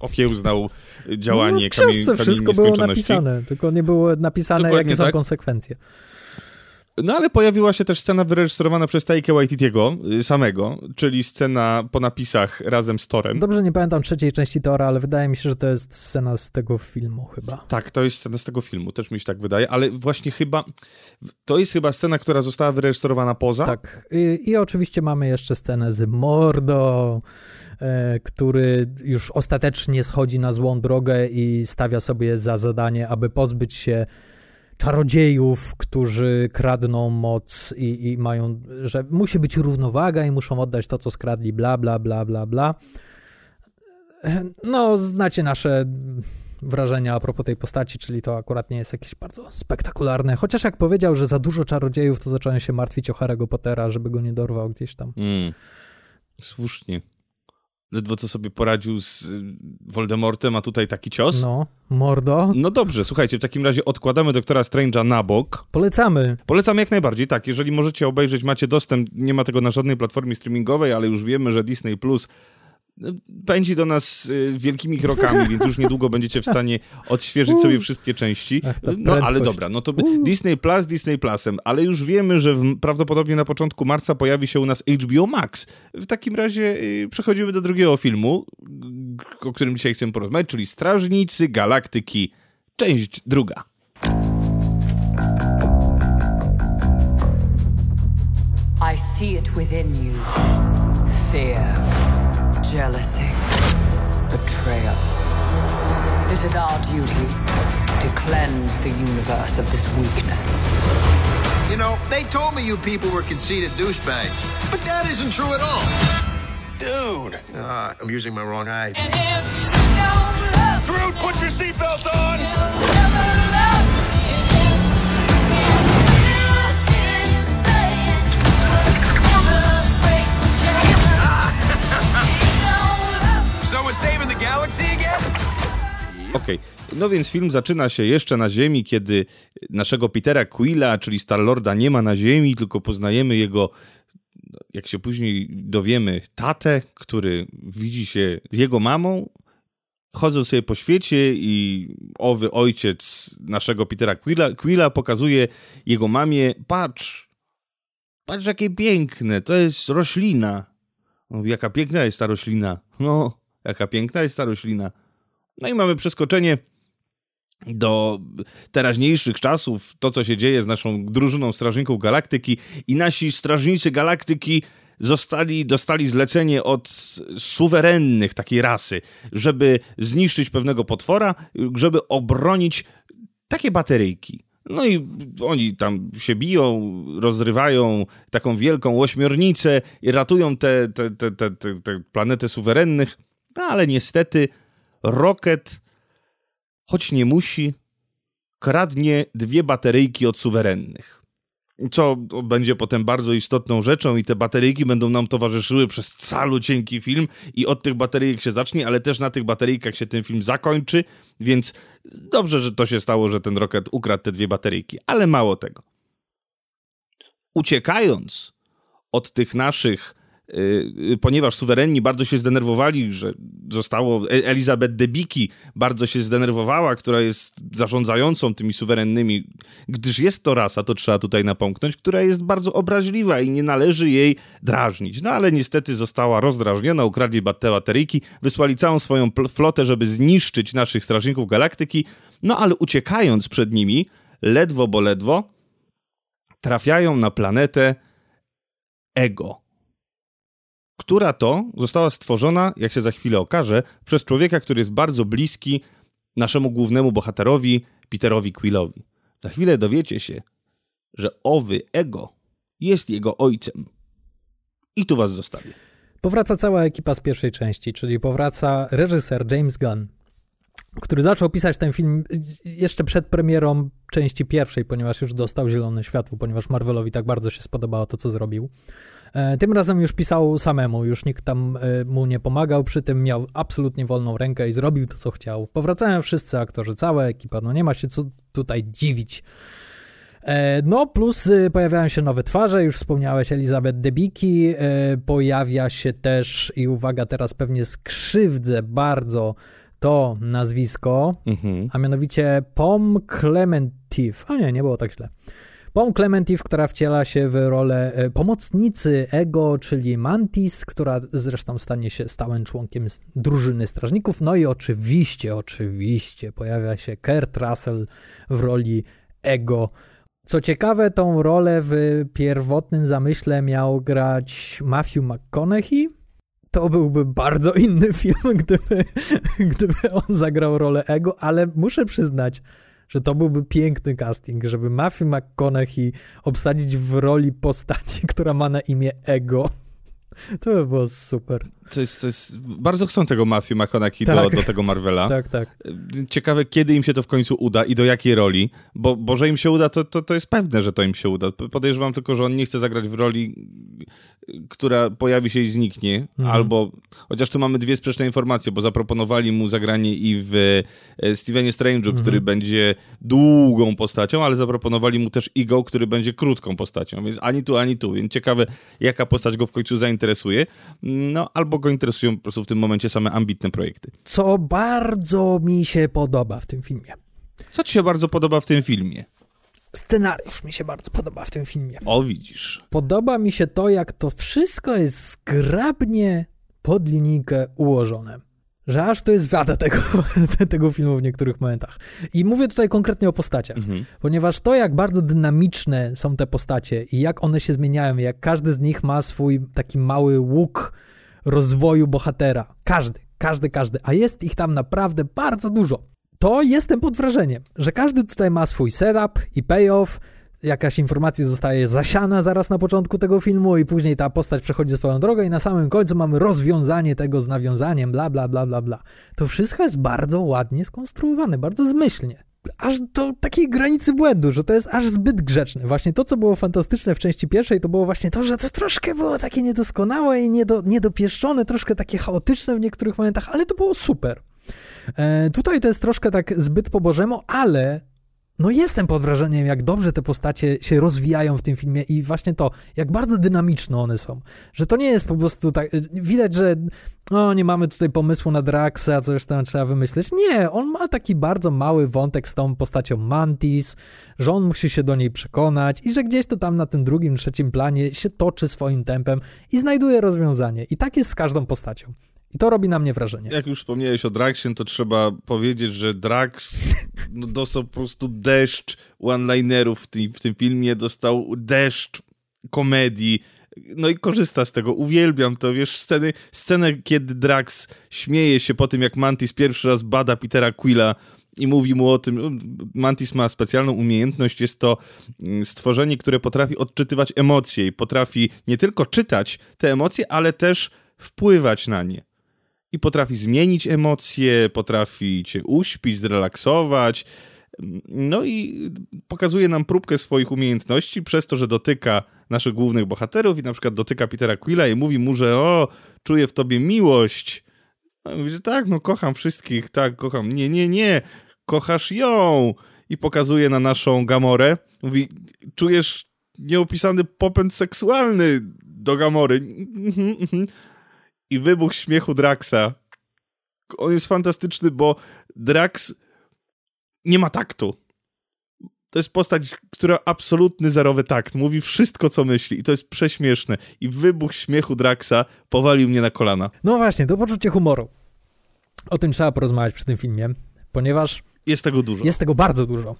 okiełznał działanie no, w kamieni, wszystko było napisane, tylko nie było napisane, Dokładnie jakie są tak. konsekwencje. No ale pojawiła się też scena wyreżyserowana przez Taika Waititiego y, samego, czyli scena po napisach razem z Torem. Dobrze, nie pamiętam trzeciej części Tora, ale wydaje mi się, że to jest scena z tego filmu chyba. Tak, to jest scena z tego filmu, też mi się tak wydaje, ale właśnie chyba, to jest chyba scena, która została wyreżyserowana poza. Tak. I, I oczywiście mamy jeszcze scenę z Mordo, e, który już ostatecznie schodzi na złą drogę i stawia sobie za zadanie, aby pozbyć się czarodziejów, którzy kradną moc i, i mają, że musi być równowaga i muszą oddać to, co skradli, bla, bla, bla, bla, bla. No, znacie nasze wrażenia a propos tej postaci, czyli to akurat nie jest jakieś bardzo spektakularne. Chociaż jak powiedział, że za dużo czarodziejów, to zacząłem się martwić o Harry'ego Pottera, żeby go nie dorwał gdzieś tam. Mm. Słusznie. Ledwo co sobie poradził z y, Voldemortem, a tutaj taki cios. No, mordo. No dobrze, słuchajcie, w takim razie odkładamy doktora Strange'a na bok. Polecamy. Polecam jak najbardziej, tak, jeżeli możecie obejrzeć, macie dostęp, nie ma tego na żadnej platformie streamingowej, ale już wiemy, że Disney Plus pędzi do nas y, wielkimi krokami, więc już niedługo będziecie w stanie odświeżyć sobie wszystkie części. No ale dobra, no to Disney Plus Disney Plusem, ale już wiemy, że w, prawdopodobnie na początku marca pojawi się u nas HBO Max. W takim razie y, przechodzimy do drugiego filmu, o którym dzisiaj chcemy porozmawiać, czyli Strażnicy Galaktyki, część druga. I see it within you fear, jealousy, betrayal. It is our duty to cleanse the universe of this weakness. You know, they told me you people were conceited douchebags, but that isn't true at all. Dude! Uh, I'm using my wrong eye. Groot, put your seatbelt on! Okej, no więc film zaczyna się jeszcze na Ziemi, kiedy naszego Petera Quilla, czyli Star-Lorda, nie ma na Ziemi, tylko poznajemy jego, jak się później dowiemy, tatę, który widzi się z jego mamą. Chodzą sobie po świecie i owy ojciec naszego Petera Quilla, Quilla pokazuje jego mamie, patrz, patrz jakie piękne, to jest roślina. Mówi, jaka piękna jest ta roślina. No, jaka piękna jest ta roślina. No i mamy przeskoczenie do teraźniejszych czasów, to co się dzieje z naszą drużyną Strażników Galaktyki i nasi Strażnicy Galaktyki zostali, dostali zlecenie od suwerennych takiej rasy, żeby zniszczyć pewnego potwora, żeby obronić takie bateryjki. No i oni tam się biją, rozrywają taką wielką ośmiornicę i ratują te, te, te, te, te planetę suwerennych, no ale niestety Rocket, choć nie musi, kradnie dwie bateryjki od suwerennych. Co będzie potem bardzo istotną rzeczą i te bateryjki będą nam towarzyszyły przez calucieńki film i od tych bateryjek się zacznie, ale też na tych bateryjkach się ten film zakończy, więc dobrze, że to się stało, że ten Rocket ukradł te dwie bateryjki, ale mało tego. uciekając od tych naszych ponieważ suwerenni bardzo się zdenerwowali, że zostało e, Elizabeth Debicki bardzo się zdenerwowała, która jest zarządzającą tymi suwerennymi, gdyż jest to rasa, to trzeba tutaj napomknąć, która jest bardzo obraźliwa i nie należy jej drażnić. No ale niestety została rozdrażniona, ukradli bateryjki, wysłali całą swoją flotę, żeby zniszczyć naszych strażników galaktyki, no ale uciekając przed nimi, ledwo bo ledwo, trafiają na planetę Ego która to została stworzona, jak się za chwilę okaże, przez człowieka, który jest bardzo bliski naszemu głównemu bohaterowi, Peterowi Quillowi. Za chwilę dowiecie się, że owy ego jest jego ojcem. I tu was zostawię. Powraca cała ekipa z pierwszej części, czyli powraca reżyser James Gunn, który zaczął pisać ten film jeszcze przed premierą części pierwszej, ponieważ już dostał zielone światło, ponieważ Marvelowi tak bardzo się spodobało to, co zrobił. E, tym razem już pisał samemu, już nikt tam e, mu nie pomagał, przy tym miał absolutnie wolną rękę i zrobił to, co chciał. Powracają wszyscy aktorzy, cała ekipa, no nie ma się co tutaj dziwić. E, no, plus pojawiają się nowe twarze, już wspomniałeś Elizabeth Debicki, pojawia się też, i uwaga, teraz pewnie skrzywdzę bardzo to nazwisko, mhm. a mianowicie Pom Clementif. A nie, nie było tak źle. Pom Clementif, która wciela się w rolę e, pomocnicy Ego, czyli Mantis, która zresztą stanie się stałym członkiem drużyny strażników. No i oczywiście, oczywiście pojawia się Kurt Russell w roli Ego. Co ciekawe, tą rolę w pierwotnym zamyśle miał grać Matthew McConaughey, to byłby bardzo inny [laughs] film, gdyby, gdyby on zagrał rolę Ego, ale muszę przyznać, że to byłby piękny casting, żeby Matthew McConaughey obsadzić w roli postaci, [laughs] która ma na imię Ego. To by było super. To jest, to jest, bardzo chcą tego Matthew McConaughey tak. do, do tego Marvela. [laughs] Tak, tak. Ciekawe, kiedy im się to w końcu uda i do jakiej roli, bo, bo że im się uda, to, to, to jest pewne, że to im się uda. Podejrzewam tylko, że on nie chce zagrać w roli, która pojawi się i zniknie, mhm. albo, chociaż tu mamy dwie sprzeczne informacje, bo zaproponowali mu zagranie i w e, Stevenie Strange'u, mhm. który będzie długą postacią, ale zaproponowali mu też Ego, który będzie krótką postacią, więc ani tu, ani tu, więc ciekawe, jaka postać go w końcu zainteresuje, no, albo albo go interesują po prostu w tym momencie same ambitne projekty. Co bardzo mi się podoba w tym filmie. Co ci się bardzo podoba w tym filmie? Scenariusz mi się bardzo podoba w tym filmie. O, widzisz. Podoba mi się to, jak to wszystko jest zgrabnie pod linijkę ułożone. Że aż to jest wada tego, [laughs] tego filmu w niektórych momentach. I mówię tutaj konkretnie o postaciach, mhm. ponieważ to, jak bardzo dynamiczne są te postacie i jak one się zmieniają, jak każdy z nich ma swój taki mały łuk rozwoju bohatera. Każdy, każdy, każdy. A jest ich tam naprawdę bardzo dużo. To jestem pod wrażeniem, że każdy tutaj ma swój setup i payoff, jakaś informacja zostaje zasiana zaraz na początku tego filmu i później ta postać przechodzi swoją drogę i na samym końcu mamy rozwiązanie tego z nawiązaniem, bla, bla, bla, bla, bla. To wszystko jest bardzo ładnie skonstruowane, bardzo zmyślnie aż do takiej granicy błędu, że to jest aż zbyt grzeczne. Właśnie to, co było fantastyczne w części pierwszej, to było właśnie to, że to troszkę było takie niedoskonałe i niedo, niedopieszczone, troszkę takie chaotyczne w niektórych momentach, ale to było super. E, tutaj to jest troszkę tak zbyt po bożemu, ale no jestem pod wrażeniem, jak dobrze te postacie się rozwijają w tym filmie i właśnie to, jak bardzo dynamiczne one są. Że to nie jest po prostu tak, widać, że no nie mamy tutaj pomysłu na Draxa, coś tam trzeba wymyśleć. Nie, on ma taki bardzo mały wątek z tą postacią Mantis, że on musi się do niej przekonać i że gdzieś to tam na tym drugim, trzecim planie się toczy swoim tempem i znajduje rozwiązanie. I tak jest z każdą postacią. I to robi na mnie wrażenie. Jak już wspomniałeś o Draxie, to trzeba powiedzieć, że Drax no, dostał po prostu deszcz one-linerów w tym, w tym filmie, dostał deszcz komedii, no i korzysta z tego, uwielbiam to, wiesz, sceny, scenę, kiedy Drax śmieje się po tym, jak Mantis pierwszy raz bada Petera Quilla i mówi mu o tym, Mantis ma specjalną umiejętność, jest to mm, stworzenie, które potrafi odczytywać emocje i potrafi nie tylko czytać te emocje, ale też wpływać na nie i potrafi zmienić emocje, potrafi cię uśpić, zrelaksować. No i pokazuje nam próbkę swoich umiejętności przez to, że dotyka naszych głównych bohaterów i na przykład dotyka Petera Quilla i mówi mu, że o, czuję w tobie miłość. A mówi, że tak, no kocham wszystkich, tak, kocham. Nie, nie, nie, kochasz ją. I pokazuje na naszą Gamorę. Mówi, czujesz nieopisany popęd seksualny do Gamory. I wybuch śmiechu Draxa. On jest fantastyczny, bo Drax nie ma taktu. To jest postać, która absolutny zerowy takt. Mówi wszystko, co myśli i to jest prześmieszne. I wybuch śmiechu Draxa powalił mnie na kolana. No właśnie, to poczucie humoru. O tym trzeba porozmawiać przy tym filmie, ponieważ Jest tego dużo. jest tego bardzo dużo.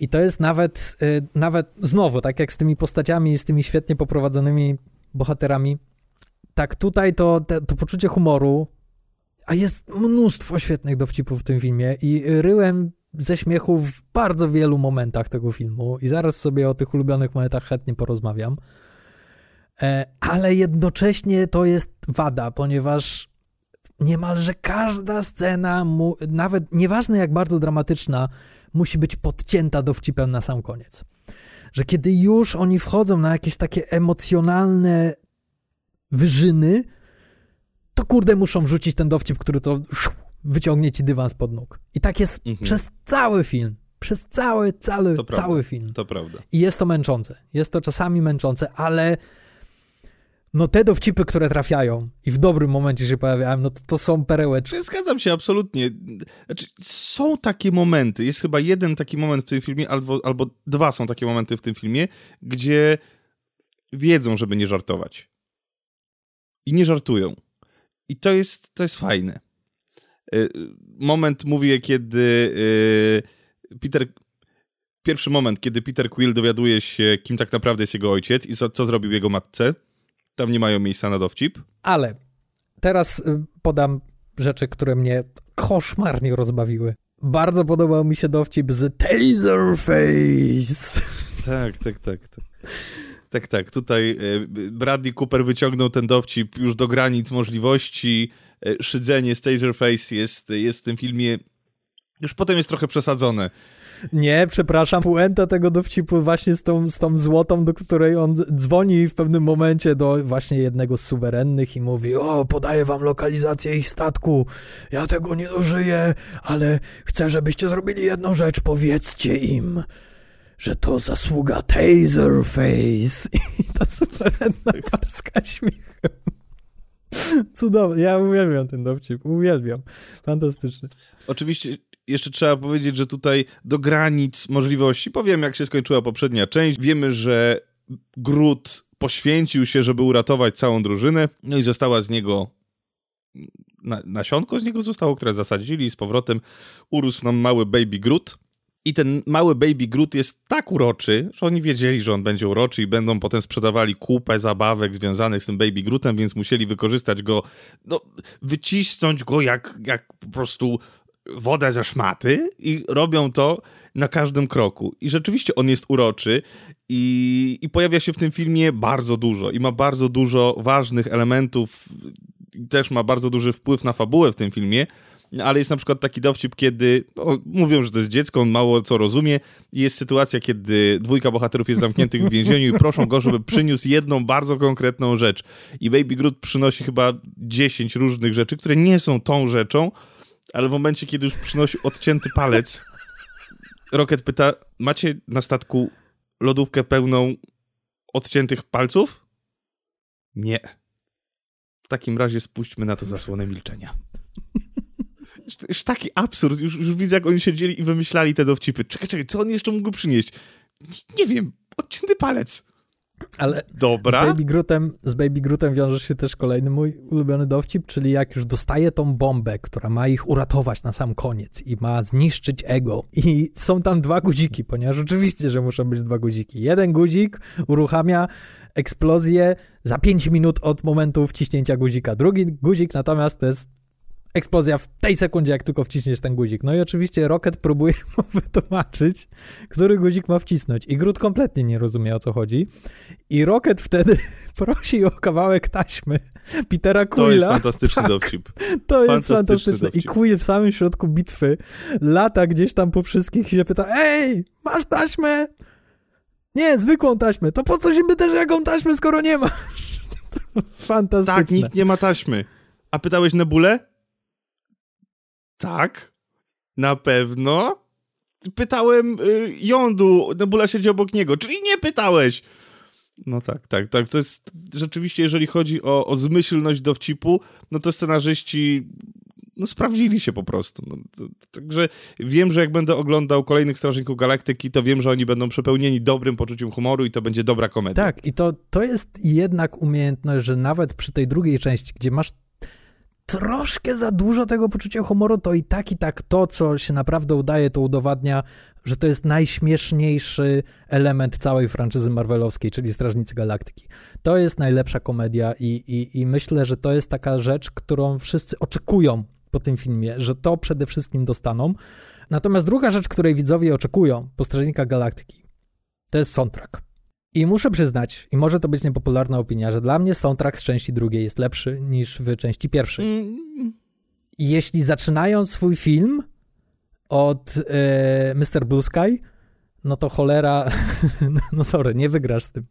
I to jest nawet, y, nawet znowu, tak jak z tymi postaciami, z tymi świetnie poprowadzonymi bohaterami, tak tutaj to, te, to poczucie humoru, a jest mnóstwo świetnych dowcipów w tym filmie i ryłem ze śmiechu w bardzo wielu momentach tego filmu i zaraz sobie o tych ulubionych momentach chętnie porozmawiam. E, ale jednocześnie to jest wada, ponieważ niemalże każda scena, mu, nawet nieważne jak bardzo dramatyczna, musi być podcięta dowcipem na sam koniec. Że kiedy już oni wchodzą na jakieś takie emocjonalne wyżyny, to kurde muszą rzucić ten dowcip, który to wyciągnie ci dywan spod nóg. I tak jest Mhm. przez cały film. Przez cały, cały, To prawda. cały film. To prawda. I jest to męczące. Jest to czasami męczące, ale no te dowcipy, które trafiają i w dobrym momencie się pojawiają, no to, to są perełeczki. Ja Zgadzam się absolutnie. Znaczy, są takie momenty, jest chyba jeden taki moment w tym filmie, albo, albo dwa są takie momenty w tym filmie, gdzie wiedzą, żeby nie żartować. I nie żartują. I to jest, to jest fajne. Y, Moment mówię, kiedy y, Peter... Pierwszy moment, kiedy Peter Quill dowiaduje się, kim tak naprawdę jest jego ojciec i co, co zrobił jego matce. Tam nie mają miejsca na dowcip. Ale teraz y, podam rzeczy, które mnie koszmarnie rozbawiły. Bardzo podobał mi się dowcip z Taserface. Tak, tak, tak. Tak, tak. tak. Tutaj e, Bradley Cooper wyciągnął ten dowcip już do granic możliwości. E, Szydzenie z Taserface jest, jest w tym filmie... Już potem jest trochę przesadzone. Nie, przepraszam, puenta tego dowcipu właśnie z tą, z tą złotą, do której on dzwoni w pewnym momencie do właśnie jednego z suwerennych i mówi, o, podaję wam lokalizację ich statku, ja tego nie dożyję, ale chcę, żebyście zrobili jedną rzecz, powiedzcie im, że to zasługa Taserface. [laughs] I ta suwerenna parska śmiechem. Cudownie, ja uwielbiam ten dowcip, uwielbiam, fantastyczny. Oczywiście jeszcze trzeba powiedzieć, że tutaj do granic możliwości, powiem jak się skończyła poprzednia część, wiemy, że Groot poświęcił się, żeby uratować całą drużynę, no i została z niego na, nasionko z niego zostało, które zasadzili z powrotem urósł nam mały baby Groot. I ten mały baby Groot jest tak uroczy, że oni wiedzieli, że on będzie uroczy i będą potem sprzedawali kupę zabawek związanych z tym baby Grootem, więc musieli wykorzystać go, no, wycisnąć go jak, jak po prostu wodę ze szmaty i robią to na każdym kroku. I rzeczywiście on jest uroczy i, i pojawia się w tym filmie bardzo dużo i ma bardzo dużo ważnych elementów, też ma bardzo duży wpływ na fabułę w tym filmie, ale jest na przykład taki dowcip, kiedy no, mówią, że to jest dziecko, on mało co rozumie i jest sytuacja, kiedy dwójka bohaterów jest zamkniętych w więzieniu i proszą go, żeby przyniósł jedną bardzo konkretną rzecz. I Baby Groot przynosi chyba 10 różnych rzeczy, które nie są tą rzeczą, ale w momencie, kiedy już przynosi odcięty palec, Rocket pyta, macie na statku lodówkę pełną odciętych palców? Nie. W takim razie spuśćmy na to zasłonę milczenia. Już- taki absurd, już, już widzę, jak oni siedzieli i wymyślali te dowcipy. Czekaj, czekaj, co on jeszcze mógł przynieść? Nie, wiem, odcięty palec. Ale z Dobra. Baby, Grootem, z Baby Grootem wiąże się też kolejny mój ulubiony dowcip, czyli jak już dostaje tą bombę, która ma ich uratować na sam koniec i ma zniszczyć ego. I są tam dwa guziki, ponieważ oczywiście, że muszą być dwa guziki. Jeden guzik uruchamia eksplozję za 5 minut od momentu wciśnięcia guzika. Drugi guzik natomiast to jest eksplozja w tej sekundzie, jak tylko wciśniesz ten guzik. No i oczywiście Rocket próbuje [laughs] mu wytłumaczyć, który guzik ma wcisnąć. I Groot kompletnie nie rozumie, o co chodzi. I Rocket wtedy [laughs] prosi o kawałek taśmy Petera Quilla. To jest fantastyczny Tak, dowcip. To jest fantastyczny fantastyczne. I. Quill w samym środku bitwy lata gdzieś tam po wszystkich i się pyta, ej, masz taśmę? Nie, zwykłą taśmę. To po co się pytasz, jaką taśmę, skoro nie ma? [laughs] Fantastyczne. Tak, nikt nie ma taśmy. A pytałeś Nebulę? Tak. Na pewno. Pytałem y, Jądu, Nebula siedzi obok niego, czyli nie pytałeś. No tak, tak, tak. To jest rzeczywiście, jeżeli chodzi o, o zmyślność dowcipu, no to scenarzyści no sprawdzili się po prostu. No, także wiem, że jak będę oglądał kolejnych Strażników Galaktyki, to wiem, że oni będą przepełnieni dobrym poczuciem humoru i to będzie dobra komedia. Tak, i to, to jest jednak umiejętność, że nawet przy tej drugiej części, gdzie masz troszkę za dużo tego poczucia humoru, to i tak, i tak to, co się naprawdę udaje, to udowadnia, że to jest najśmieszniejszy element całej franczyzy marvelowskiej, czyli Strażnicy Galaktyki. To jest najlepsza komedia i, i, i myślę, że to jest taka rzecz, którą wszyscy oczekują po tym filmie, że to przede wszystkim dostaną. Natomiast druga rzecz, której widzowie oczekują po Strażnikach Galaktyki, to jest soundtrack. I muszę przyznać, i może to być niepopularna opinia, że dla mnie soundtrack z części drugiej jest lepszy niż w części pierwszej. Mm. Jeśli zaczynają swój film od e, Mr. Blue Sky, no to cholera, [laughs] no sorry, nie wygrasz z tym.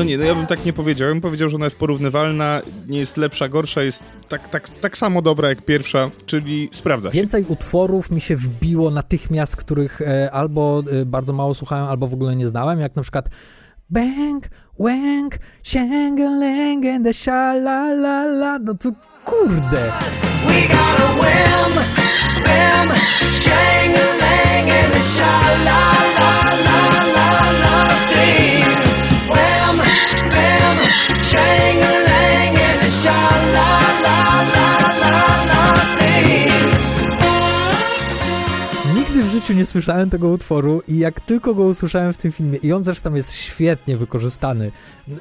No nie, no ja bym tak nie powiedział. Ja bym powiedział, że ona jest porównywalna, nie jest lepsza, gorsza, jest tak, tak, tak samo dobra jak pierwsza, czyli sprawdza się. Więcej utworów mi się wbiło natychmiast, których e, albo e, bardzo mało słuchałem, albo w ogóle nie znałem, jak na przykład Bang, Wang, Shangalang and the sha la la la, no to kurde. We got a wham, bam, nie słyszałem tego utworu i jak tylko go usłyszałem w tym filmie, i on zresztą jest świetnie wykorzystany,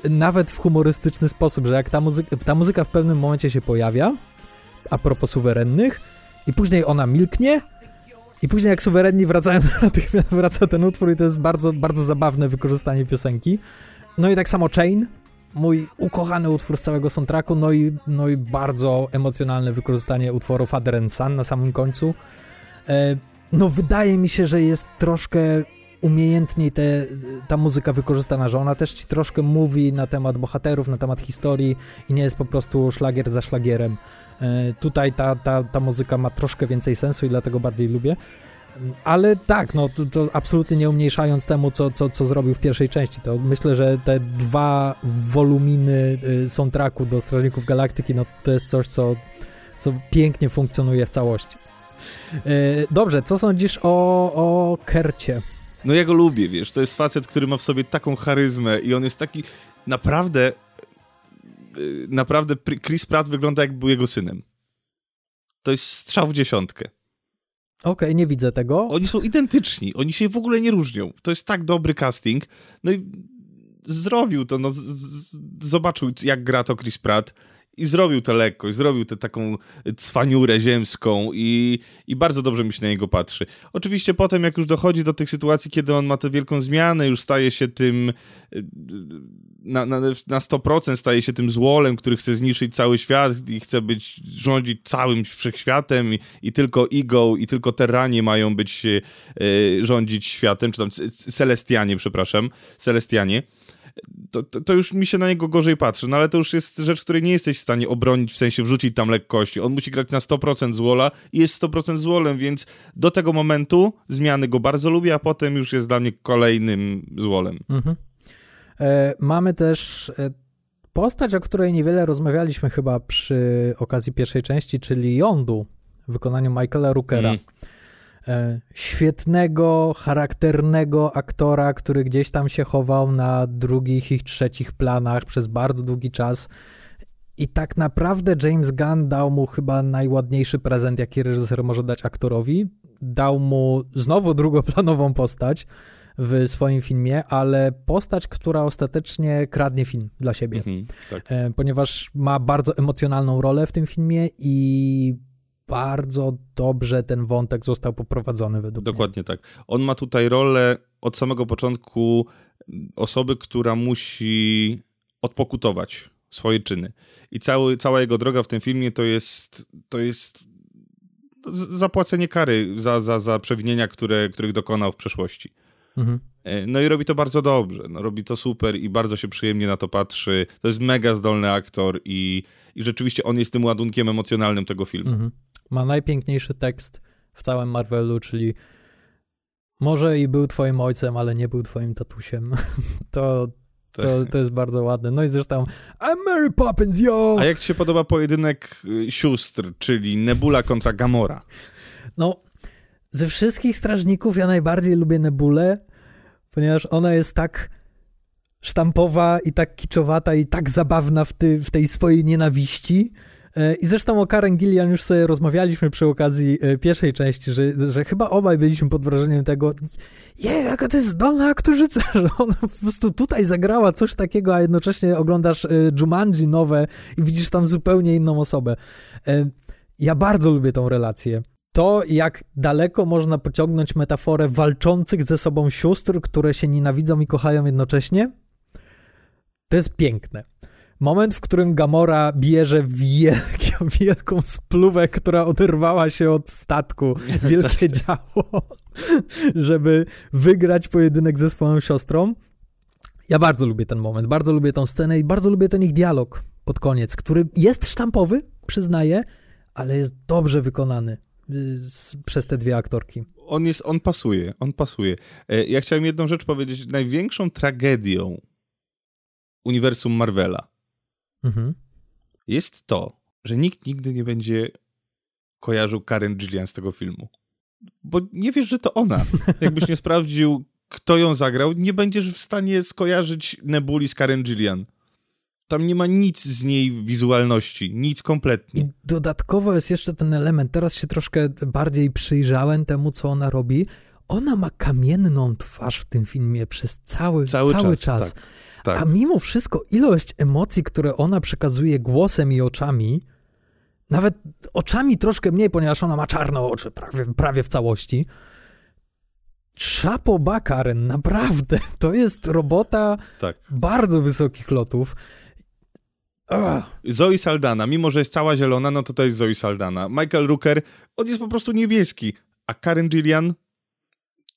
nawet w humorystyczny sposób, że jak ta, muzyka, ta muzyka w pewnym momencie się pojawia, a propos suwerennych, i później ona milknie, i później jak suwerenni wracają, [laughs] natychmiast wraca ten utwór i to jest bardzo, bardzo zabawne wykorzystanie piosenki. No i tak samo Chain, mój ukochany utwór z całego soundtracku, no i, no i bardzo emocjonalne wykorzystanie utworu Father and Son na samym końcu. No wydaje mi się, że jest troszkę umiejętniej te, ta muzyka wykorzystana, że ona też ci troszkę mówi na temat bohaterów, na temat historii i nie jest po prostu szlagier za szlagierem. E, tutaj ta, ta, ta muzyka ma troszkę więcej sensu i dlatego bardziej lubię. Ale tak, no to, to, absolutnie nie umniejszając temu, co, co, co zrobił w pierwszej części, to myślę, że te dwa woluminy y, soundtracku do Strażników Galaktyki, no to jest coś, co, co pięknie funkcjonuje w całości. Y, dobrze, co sądzisz o, o Kercie? No ja go lubię, wiesz, to jest facet, który ma w sobie taką charyzmę i on jest taki naprawdę y, naprawdę Chris Pratt wygląda jakby był jego synem. To jest strzał w dziesiątkę. Okej, okay, nie widzę tego. Oni są identyczni, oni się w ogóle nie różnią. To jest tak dobry casting. No i zrobił to, no, z, z, zobaczył jak gra to Chris Pratt i zrobił tę lekkość, zrobił tę taką cwaniurę ziemską i, i bardzo dobrze mi się na niego patrzy. Oczywiście potem, jak już dochodzi do tych sytuacji, kiedy on ma tę wielką zmianę, już staje się tym na, na, na 100% staje się tym złolem, który chce zniszczyć cały świat i chce być, rządzić całym wszechświatem i, i tylko ego i tylko terranie mają być, e, rządzić światem, czy tam Celestianie, przepraszam, Celestianie to, to, to, już mi się na niego gorzej patrzy, no ale to już jest rzecz, której nie jesteś w stanie obronić, w sensie wrzucić tam lekkości. On musi grać na 100% złola i jest 100% złolem, więc do tego momentu zmiany go bardzo lubię, a potem już jest dla mnie kolejnym złolem. Mhm. E, mamy też e, postać, o której niewiele rozmawialiśmy chyba przy okazji pierwszej części, czyli Yondu w wykonaniu Michaela Rookera. Mm. E, świetnego, charakternego aktora, który gdzieś tam się chował na drugich i trzecich planach przez bardzo długi czas. I tak naprawdę James Gunn dał mu chyba najładniejszy prezent, jaki reżyser może dać aktorowi. Dał mu znowu drugoplanową postać w swoim filmie, ale postać, która ostatecznie kradnie film dla siebie. Mhm, tak. E, ponieważ ma bardzo emocjonalną rolę w tym filmie i bardzo dobrze ten wątek został poprowadzony według Dokładnie mnie. tak. On ma tutaj rolę od samego początku osoby, która musi odpokutować swoje czyny. I cały, cała jego droga w tym filmie to jest, to jest zapłacenie kary za, za, za przewinienia, które, których dokonał w przeszłości. Mhm. E, no i robi to bardzo dobrze, no, robi to super i bardzo się przyjemnie na to patrzy. To jest mega zdolny aktor i, i rzeczywiście on jest tym ładunkiem emocjonalnym tego filmu. Mhm. Ma najpiękniejszy tekst w całym Marvelu, czyli może i był twoim ojcem, ale nie był twoim tatusiem. [laughs] to, to, to jest bardzo ładne. No i zresztą I'm Mary Poppins, yo! A jak ci się podoba pojedynek y, sióstr, czyli Nebula kontra Gamora? No, ze wszystkich strażników ja najbardziej lubię Nebulę, ponieważ ona jest tak sztampowa i tak kiczowata i tak zabawna w, ty, w tej swojej nienawiści, E, I zresztą o Karen Gillian już sobie rozmawialiśmy przy okazji e, pierwszej części, że, że chyba obaj byliśmy pod wrażeniem tego, je, jaka to jest zdolna aktorzyca, [laughs] że ona po prostu tutaj zagrała coś takiego, a jednocześnie oglądasz e, Jumanji nowe i widzisz tam zupełnie inną osobę. Ja bardzo lubię tą relację. To, jak daleko można pociągnąć metaforę walczących ze sobą sióstr, które się nienawidzą i kochają jednocześnie, to jest piękne. Moment, w którym Gamora bierze wielką, [laughs] wielką spluwę, która oderwała się od statku, wielkie [laughs] tak. działo, żeby wygrać pojedynek ze swoją siostrą. Ja bardzo lubię ten moment, bardzo lubię tą scenę i bardzo lubię ten ich dialog pod koniec, który jest sztampowy, przyznaję, ale jest dobrze wykonany y, przez te dwie aktorki. On jest, on pasuje, on pasuje. E, ja chciałem jedną rzecz powiedzieć. Największą tragedią uniwersum Marvela mhm. jest to, że nikt nigdy nie będzie kojarzył Karen Gillian z tego filmu. Bo nie wiesz, że to ona. [laughs] Jakbyś nie sprawdził, kto ją zagrał, nie będziesz w stanie skojarzyć Nebuli z Karen Gillian. Tam nie ma nic z niej wizualności, nic kompletnie. I dodatkowo jest jeszcze ten element, teraz się troszkę bardziej przyjrzałem temu, co ona robi. Ona ma kamienną twarz w tym filmie przez cały, cały, cały czas. czas. Tak. Tak. A mimo wszystko ilość emocji, które ona przekazuje głosem i oczami, nawet oczami troszkę mniej, ponieważ ona ma czarne oczy prawie, prawie w całości. Szapo Bakaren, naprawdę, [laughs] to jest robota tak. bardzo wysokich lotów. Ugh. Zoe Saldana, mimo że jest cała zielona, no to to jest Zoe Saldana. Michael Rooker, on jest po prostu niebieski, a Karen Gillian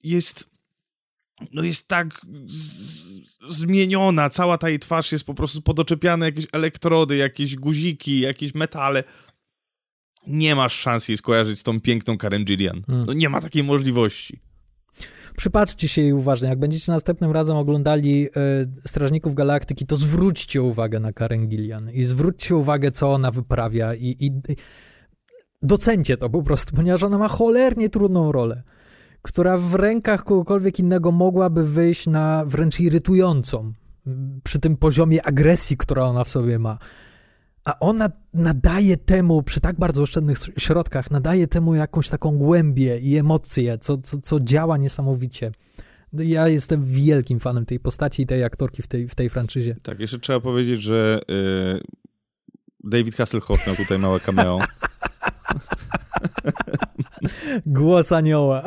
jest no jest tak zmieniona, cała ta jej twarz jest po prostu podoczepiane jakieś elektrody, jakieś guziki, jakieś metale. Nie masz szans jej skojarzyć z tą piękną Karen Gillian. Hmm. No nie ma takiej możliwości. Przypatrzcie się jej uważnie. Jak będziecie następnym razem oglądali y, Strażników Galaktyki, to zwróćcie uwagę na Karen Gillian i zwróćcie uwagę, co ona wyprawia i, i, docencie to po prostu, ponieważ ona ma cholernie trudną rolę która w rękach kogokolwiek innego mogłaby wyjść na wręcz irytującą przy tym poziomie agresji, która ona w sobie ma. A ona nadaje temu, przy tak bardzo oszczędnych środkach, nadaje temu jakąś taką głębię i emocje, co, co, co działa niesamowicie. Ja jestem wielkim fanem tej postaci i tej aktorki w tej, w tej franczyzie. Tak, jeszcze trzeba powiedzieć, że yy, David Hasselhoff miał tutaj małe cameo. [laughs] Głos anioła.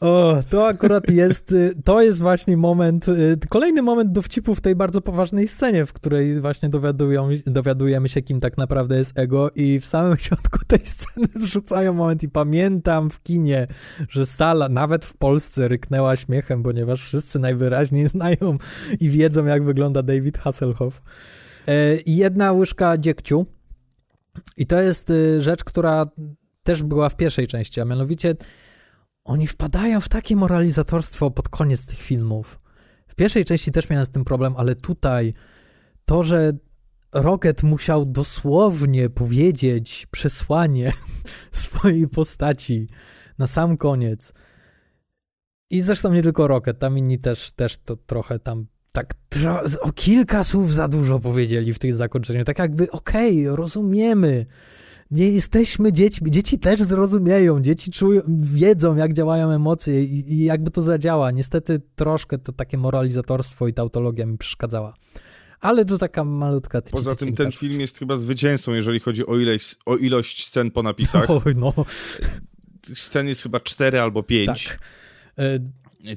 O, to akurat jest, y, to jest właśnie moment, y, kolejny moment dowcipu w tej bardzo poważnej scenie, w której właśnie dowiadują, dowiadujemy się, kim tak naprawdę jest ego i w samym [laughs] środku tej sceny wrzucają moment i pamiętam w kinie, że sala, nawet w Polsce, ryknęła śmiechem, ponieważ wszyscy najwyraźniej [laughs] znają i wiedzą, jak wygląda David Hasselhoff. E, jedna łyżka dziegciu, i to jest y, rzecz, która też była w pierwszej części, a mianowicie oni wpadają w takie moralizatorstwo pod koniec tych filmów. W pierwszej części też miałem z tym problem, ale tutaj to, że Rocket musiał dosłownie powiedzieć przesłanie [laughs] swojej postaci na sam koniec. I zresztą nie tylko Rocket, tam inni też, też to trochę tam tak o kilka słów za dużo powiedzieli w tym zakończeniu. Tak jakby, okej, okay, rozumiemy. Nie jesteśmy dziećmi. Dzieci też zrozumieją. Dzieci czują, wiedzą, jak działają emocje i, i jakby to zadziała. Niestety troszkę to takie moralizatorstwo i tautologia mi przeszkadzała. Ale to taka malutka Poza tym ten film jest chyba zwycięzcą, jeżeli chodzi o ilość, o ilość scen po napisach. [laughs] O, no. Scen jest chyba cztery albo pięć. Tak.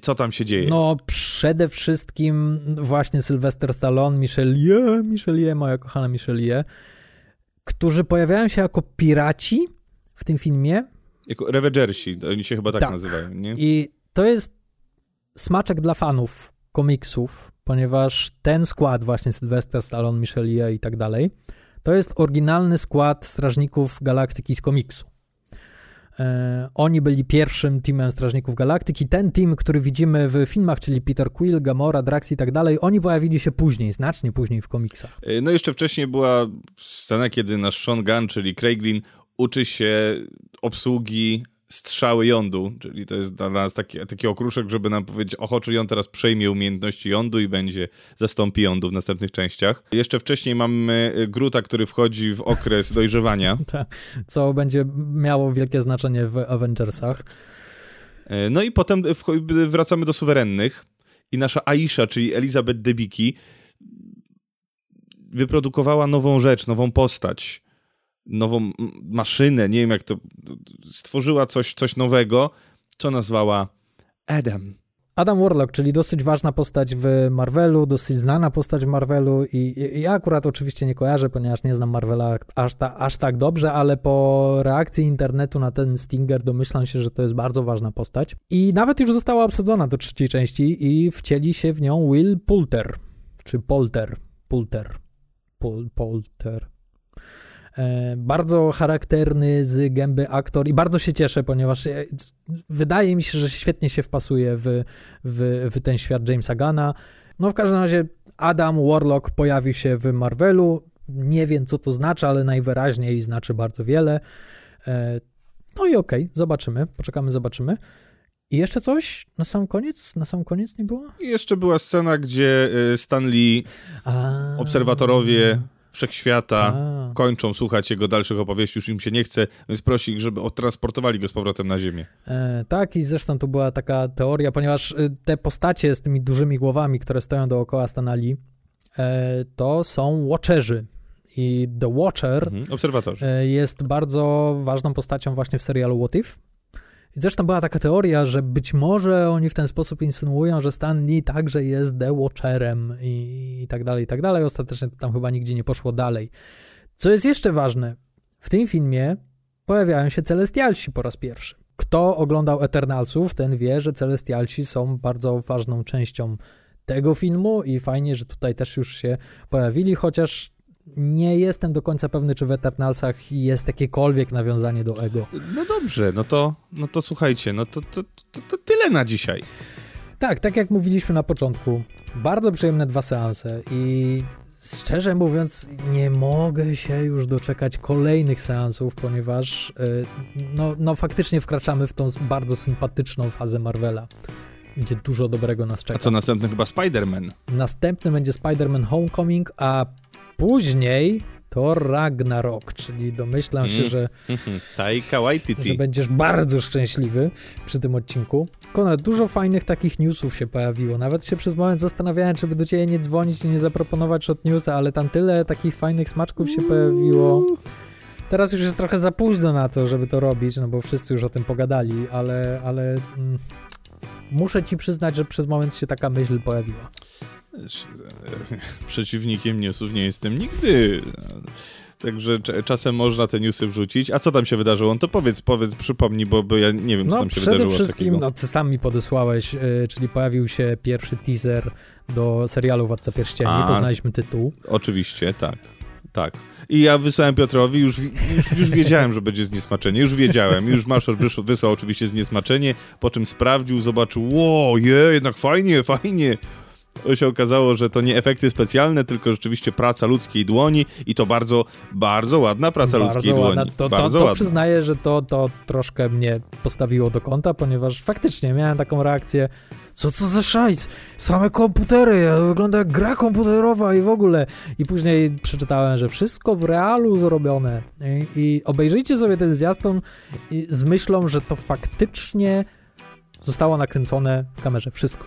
Co tam się dzieje? No, przede wszystkim właśnie Sylvester Stallone, Michelle Ye, moja kochana Michelle Ye, którzy pojawiają się jako piraci w tym filmie. Jako Revengersi, oni się chyba tak, Tak. nazywają, nie? I to jest smaczek dla fanów komiksów, ponieważ ten skład, właśnie Sylvester Stallone, Michelle Ye i tak dalej, to jest oryginalny skład Strażników Galaktyki z komiksu. E, oni byli pierwszym teamem Strażników Galaktyki. Ten team, który widzimy w filmach, czyli Peter Quill, Gamora, Drax i tak dalej, oni pojawili się później, znacznie później w komiksach. Y, No jeszcze wcześniej była scena, kiedy nasz Sean Gunn, czyli Craiglin, uczy się obsługi strzały jądu, czyli to jest dla nas taki, taki okruszek, żeby nam powiedzieć, oho, czyli on teraz przejmie umiejętności jądu i będzie, zastąpi jądu w następnych częściach. Jeszcze wcześniej mamy y, Gruta, który wchodzi w okres [laughs] dojrzewania. [laughs] Co będzie miało wielkie znaczenie w Avengersach. E, No i potem wracamy do suwerennych i nasza Aisha, czyli Elizabeth Debicki, wyprodukowała nową rzecz, nową postać, nową maszynę, nie wiem jak to, stworzyła coś, coś nowego, co nazwała Adam. Adam Warlock, czyli dosyć ważna postać w Marvelu, dosyć znana postać w Marvelu i, i i ja akurat oczywiście nie kojarzę, ponieważ nie znam Marvela aż, ta, aż tak dobrze, ale po reakcji internetu na ten Stinger domyślam się, że to jest bardzo ważna postać. I nawet już została obsadzona do trzeciej części i wcieli się w nią Will Poulter, czy Polter, Poulter, Pol, Polter. E, bardzo charakterny z gęby aktor i bardzo się cieszę, ponieważ e, wydaje mi się, że świetnie się wpasuje w, w, w ten świat Jamesa Gana. No w każdym razie Adam Warlock pojawi się w Marvelu. Nie wiem, co to znaczy, ale najwyraźniej znaczy bardzo wiele. E, No i okej, zobaczymy, poczekamy, zobaczymy. I jeszcze coś na sam koniec? Na sam koniec nie było? I jeszcze była scena, gdzie y, Stan Lee, A, obserwatorowie wszechświata, a. kończą słuchać jego dalszych opowieści, już im się nie chce, więc prosi ich, żeby odtransportowali go z powrotem na ziemię. E, tak, i zresztą to była taka teoria, ponieważ y, te postacie z tymi dużymi głowami, które stoją dookoła Stanali, e, to są Watcherzy. I The Watcher Mhm. Obserwatorzy. e, jest bardzo ważną postacią właśnie w serialu What If. I zresztą była taka teoria, że być może oni w ten sposób insynuują, że Stan Lee także jest The Watcherem i, i tak dalej, i tak dalej. Ostatecznie to tam chyba nigdzie nie poszło dalej. Co jest jeszcze ważne, w tym filmie pojawiają się Celestialsi po raz pierwszy. Kto oglądał Eternalsów, ten wie, że Celestialsi są bardzo ważną częścią tego filmu i fajnie, że tutaj też już się pojawili, chociaż nie jestem do końca pewny, czy w Eternalsach jest jakiekolwiek nawiązanie do Ego. No dobrze, no to, no to słuchajcie, no to, to, to, to tyle na dzisiaj. Tak, tak jak mówiliśmy na początku, bardzo przyjemne dwa seanse i szczerze mówiąc nie mogę się już doczekać kolejnych seansów, ponieważ y, no, no faktycznie wkraczamy w tą bardzo sympatyczną fazę Marvela, gdzie dużo dobrego nas A czeka. co następny chyba Spider-Man. Następny będzie Spider-Man Homecoming, a później to Ragnarok, czyli domyślam się, Mm. że [laughs] Taika że Waititi. będziesz bardzo szczęśliwy przy tym odcinku. Konrad, dużo fajnych takich newsów się pojawiło. Nawet się przez moment zastanawiałem, czy by do ciebie nie dzwonić i nie zaproponować shot newsa, ale tam tyle takich fajnych smaczków się pojawiło. Teraz już jest trochę za późno na to, żeby to robić, no bo wszyscy już o tym pogadali, ale, ale mm, muszę ci przyznać, że przez moment się taka myśl pojawiła. [laughs] Przeciwnikiem newsów nie jestem nigdy. Także cz- czasem można te newsy wrzucić. A co tam się wydarzyło? No to powiedz, powiedz, przypomnij, bo, bo ja nie wiem, co No tam się przede wydarzyło wszystkim, takiego. no ty sam mi podesłałeś, y, czyli pojawił się pierwszy teaser do serialu Władca Pierścieni, A. poznaliśmy tytuł. Oczywiście, tak. Tak. I ja wysłałem Piotrowi, już, już, już wiedziałem, że będzie zniesmaczenie, już wiedziałem. Już Marszor wysłał, wysłał oczywiście zniesmaczenie, po czym sprawdził, zobaczył, ło, je, jednak fajnie, fajnie. To się okazało, że to nie efekty specjalne, tylko rzeczywiście praca ludzkiej dłoni i to bardzo, bardzo ładna praca ludzkiej ładna. dłoni. To, to, bardzo to ładna. przyznaję, że to, to troszkę mnie postawiło do kąta, ponieważ faktycznie miałem taką reakcję, co to za szajc, same komputery, wygląda jak gra komputerowa i w ogóle. I później przeczytałem, że wszystko w realu zrobione. I, i obejrzyjcie sobie ten zwiastun z myślą, że to faktycznie zostało nakręcone w kamerze, wszystko.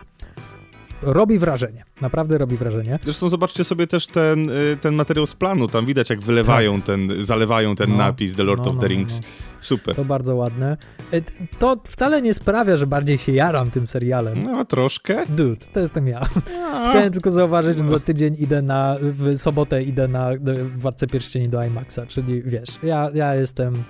Robi wrażenie. Naprawdę robi wrażenie. Zresztą zobaczcie sobie też ten, y, ten materiał z planu. Tam widać, jak wylewają ten, zalewają ten Tak. No, napis The Lord no, of no, the no, Rings. no. Super. To bardzo ładne. T- To wcale nie sprawia, że bardziej się jaram tym serialem. No, troszkę. Dude, to jestem ja. [laughs] Chciałem tylko zauważyć, że za tydzień idę na, w sobotę idę na Władcę Pierścieni do IMAXa, czyli wiesz, ja, ja jestem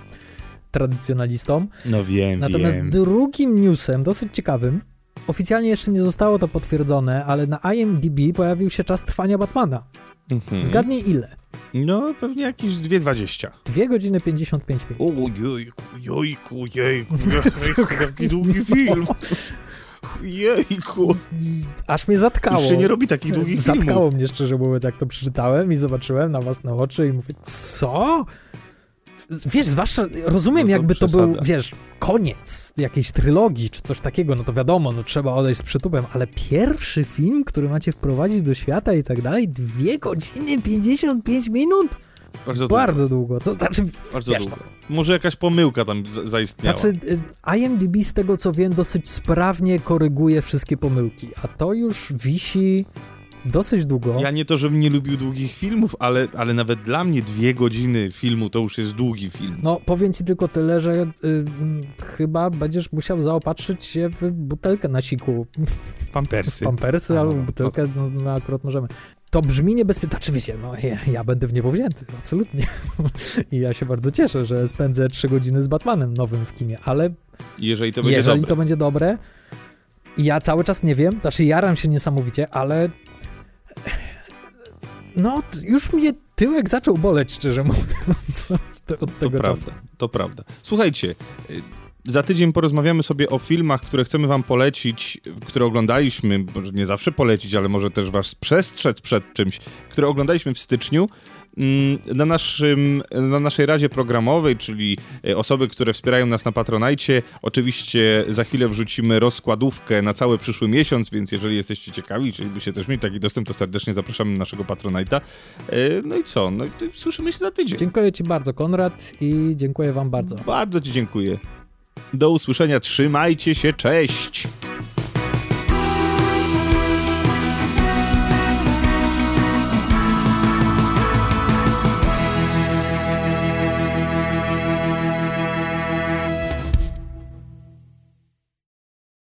tradycjonalistą. no wiem, Natomiast wiem. drugim newsem, dosyć ciekawym, oficjalnie jeszcze nie zostało to potwierdzone, ale na IMDb pojawił się czas trwania Batmana. Mhm. Zgadnij ile? No, pewnie jakieś 2,20. 2 godziny 55 minut. O, jojku, jojku, jejku, jejku, [laughs] jaki długi film. Jejku. Aż mnie zatkało. Już się nie robi takich długich Zatkało filmów. mnie szczerze mówiąc, jak to przeczytałem i zobaczyłem na własne oczy i mówię, co? Wiesz, zwłaszcza, rozumiem No to jakby to przesada. był, wiesz, koniec jakiejś trylogii czy coś takiego, no to wiadomo, no trzeba odejść z przytupem, ale pierwszy film, który macie wprowadzić do świata i tak dalej, dwie godziny 55 minut? Bardzo długo. Bardzo długo. To znaczy, Bardzo wiesz, długo. Może jakaś pomyłka tam za- zaistniała. Znaczy, y, IMDb z tego co wiem, dosyć sprawnie koryguje wszystkie pomyłki, a to już wisi dosyć długo. Ja nie to, żebym nie lubił długich filmów, ale, ale nawet dla mnie dwie godziny filmu to już jest długi film. No, powiem ci tylko tyle, że y, mm, chyba będziesz musiał zaopatrzyć się w butelkę na siku. Pampersy. [laughs] Pampersy A, albo no, butelkę, no, no akurat możemy. To brzmi niebezpiecznie. Znaczy wiecie, no ja, ja będę w nie powzięty, absolutnie. [laughs] I ja się bardzo cieszę, że spędzę trzy godziny z Batmanem nowym w kinie, ale Jeżeli to będzie jeżeli dobre. to będzie dobre, i ja cały czas nie wiem, znaczy jaram się niesamowicie, ale no, już mnie tyłek zaczął boleć, szczerze mówiąc, [laughs] od te- od To tego czasu. prawda, to prawda. Słuchajcie, y, za tydzień porozmawiamy sobie o filmach, które chcemy wam polecić, które oglądaliśmy, może nie zawsze polecić, ale może też was przestrzec przed czymś, które oglądaliśmy w styczniu. Mm, Na, naszym, na naszej razie programowej, czyli y, osoby, które wspierają nas na Patronajcie, oczywiście za chwilę wrzucimy rozkładówkę na cały przyszły miesiąc, więc jeżeli jesteście ciekawi, czyli byście też mieli taki dostęp, to serdecznie zapraszamy na naszego Patronajta. Y, No i co? No i słyszymy się za tydzień. Dziękuję ci bardzo, Konrad, i dziękuję wam bardzo. Bardzo Ci dziękuję. Do usłyszenia, trzymajcie się, cześć!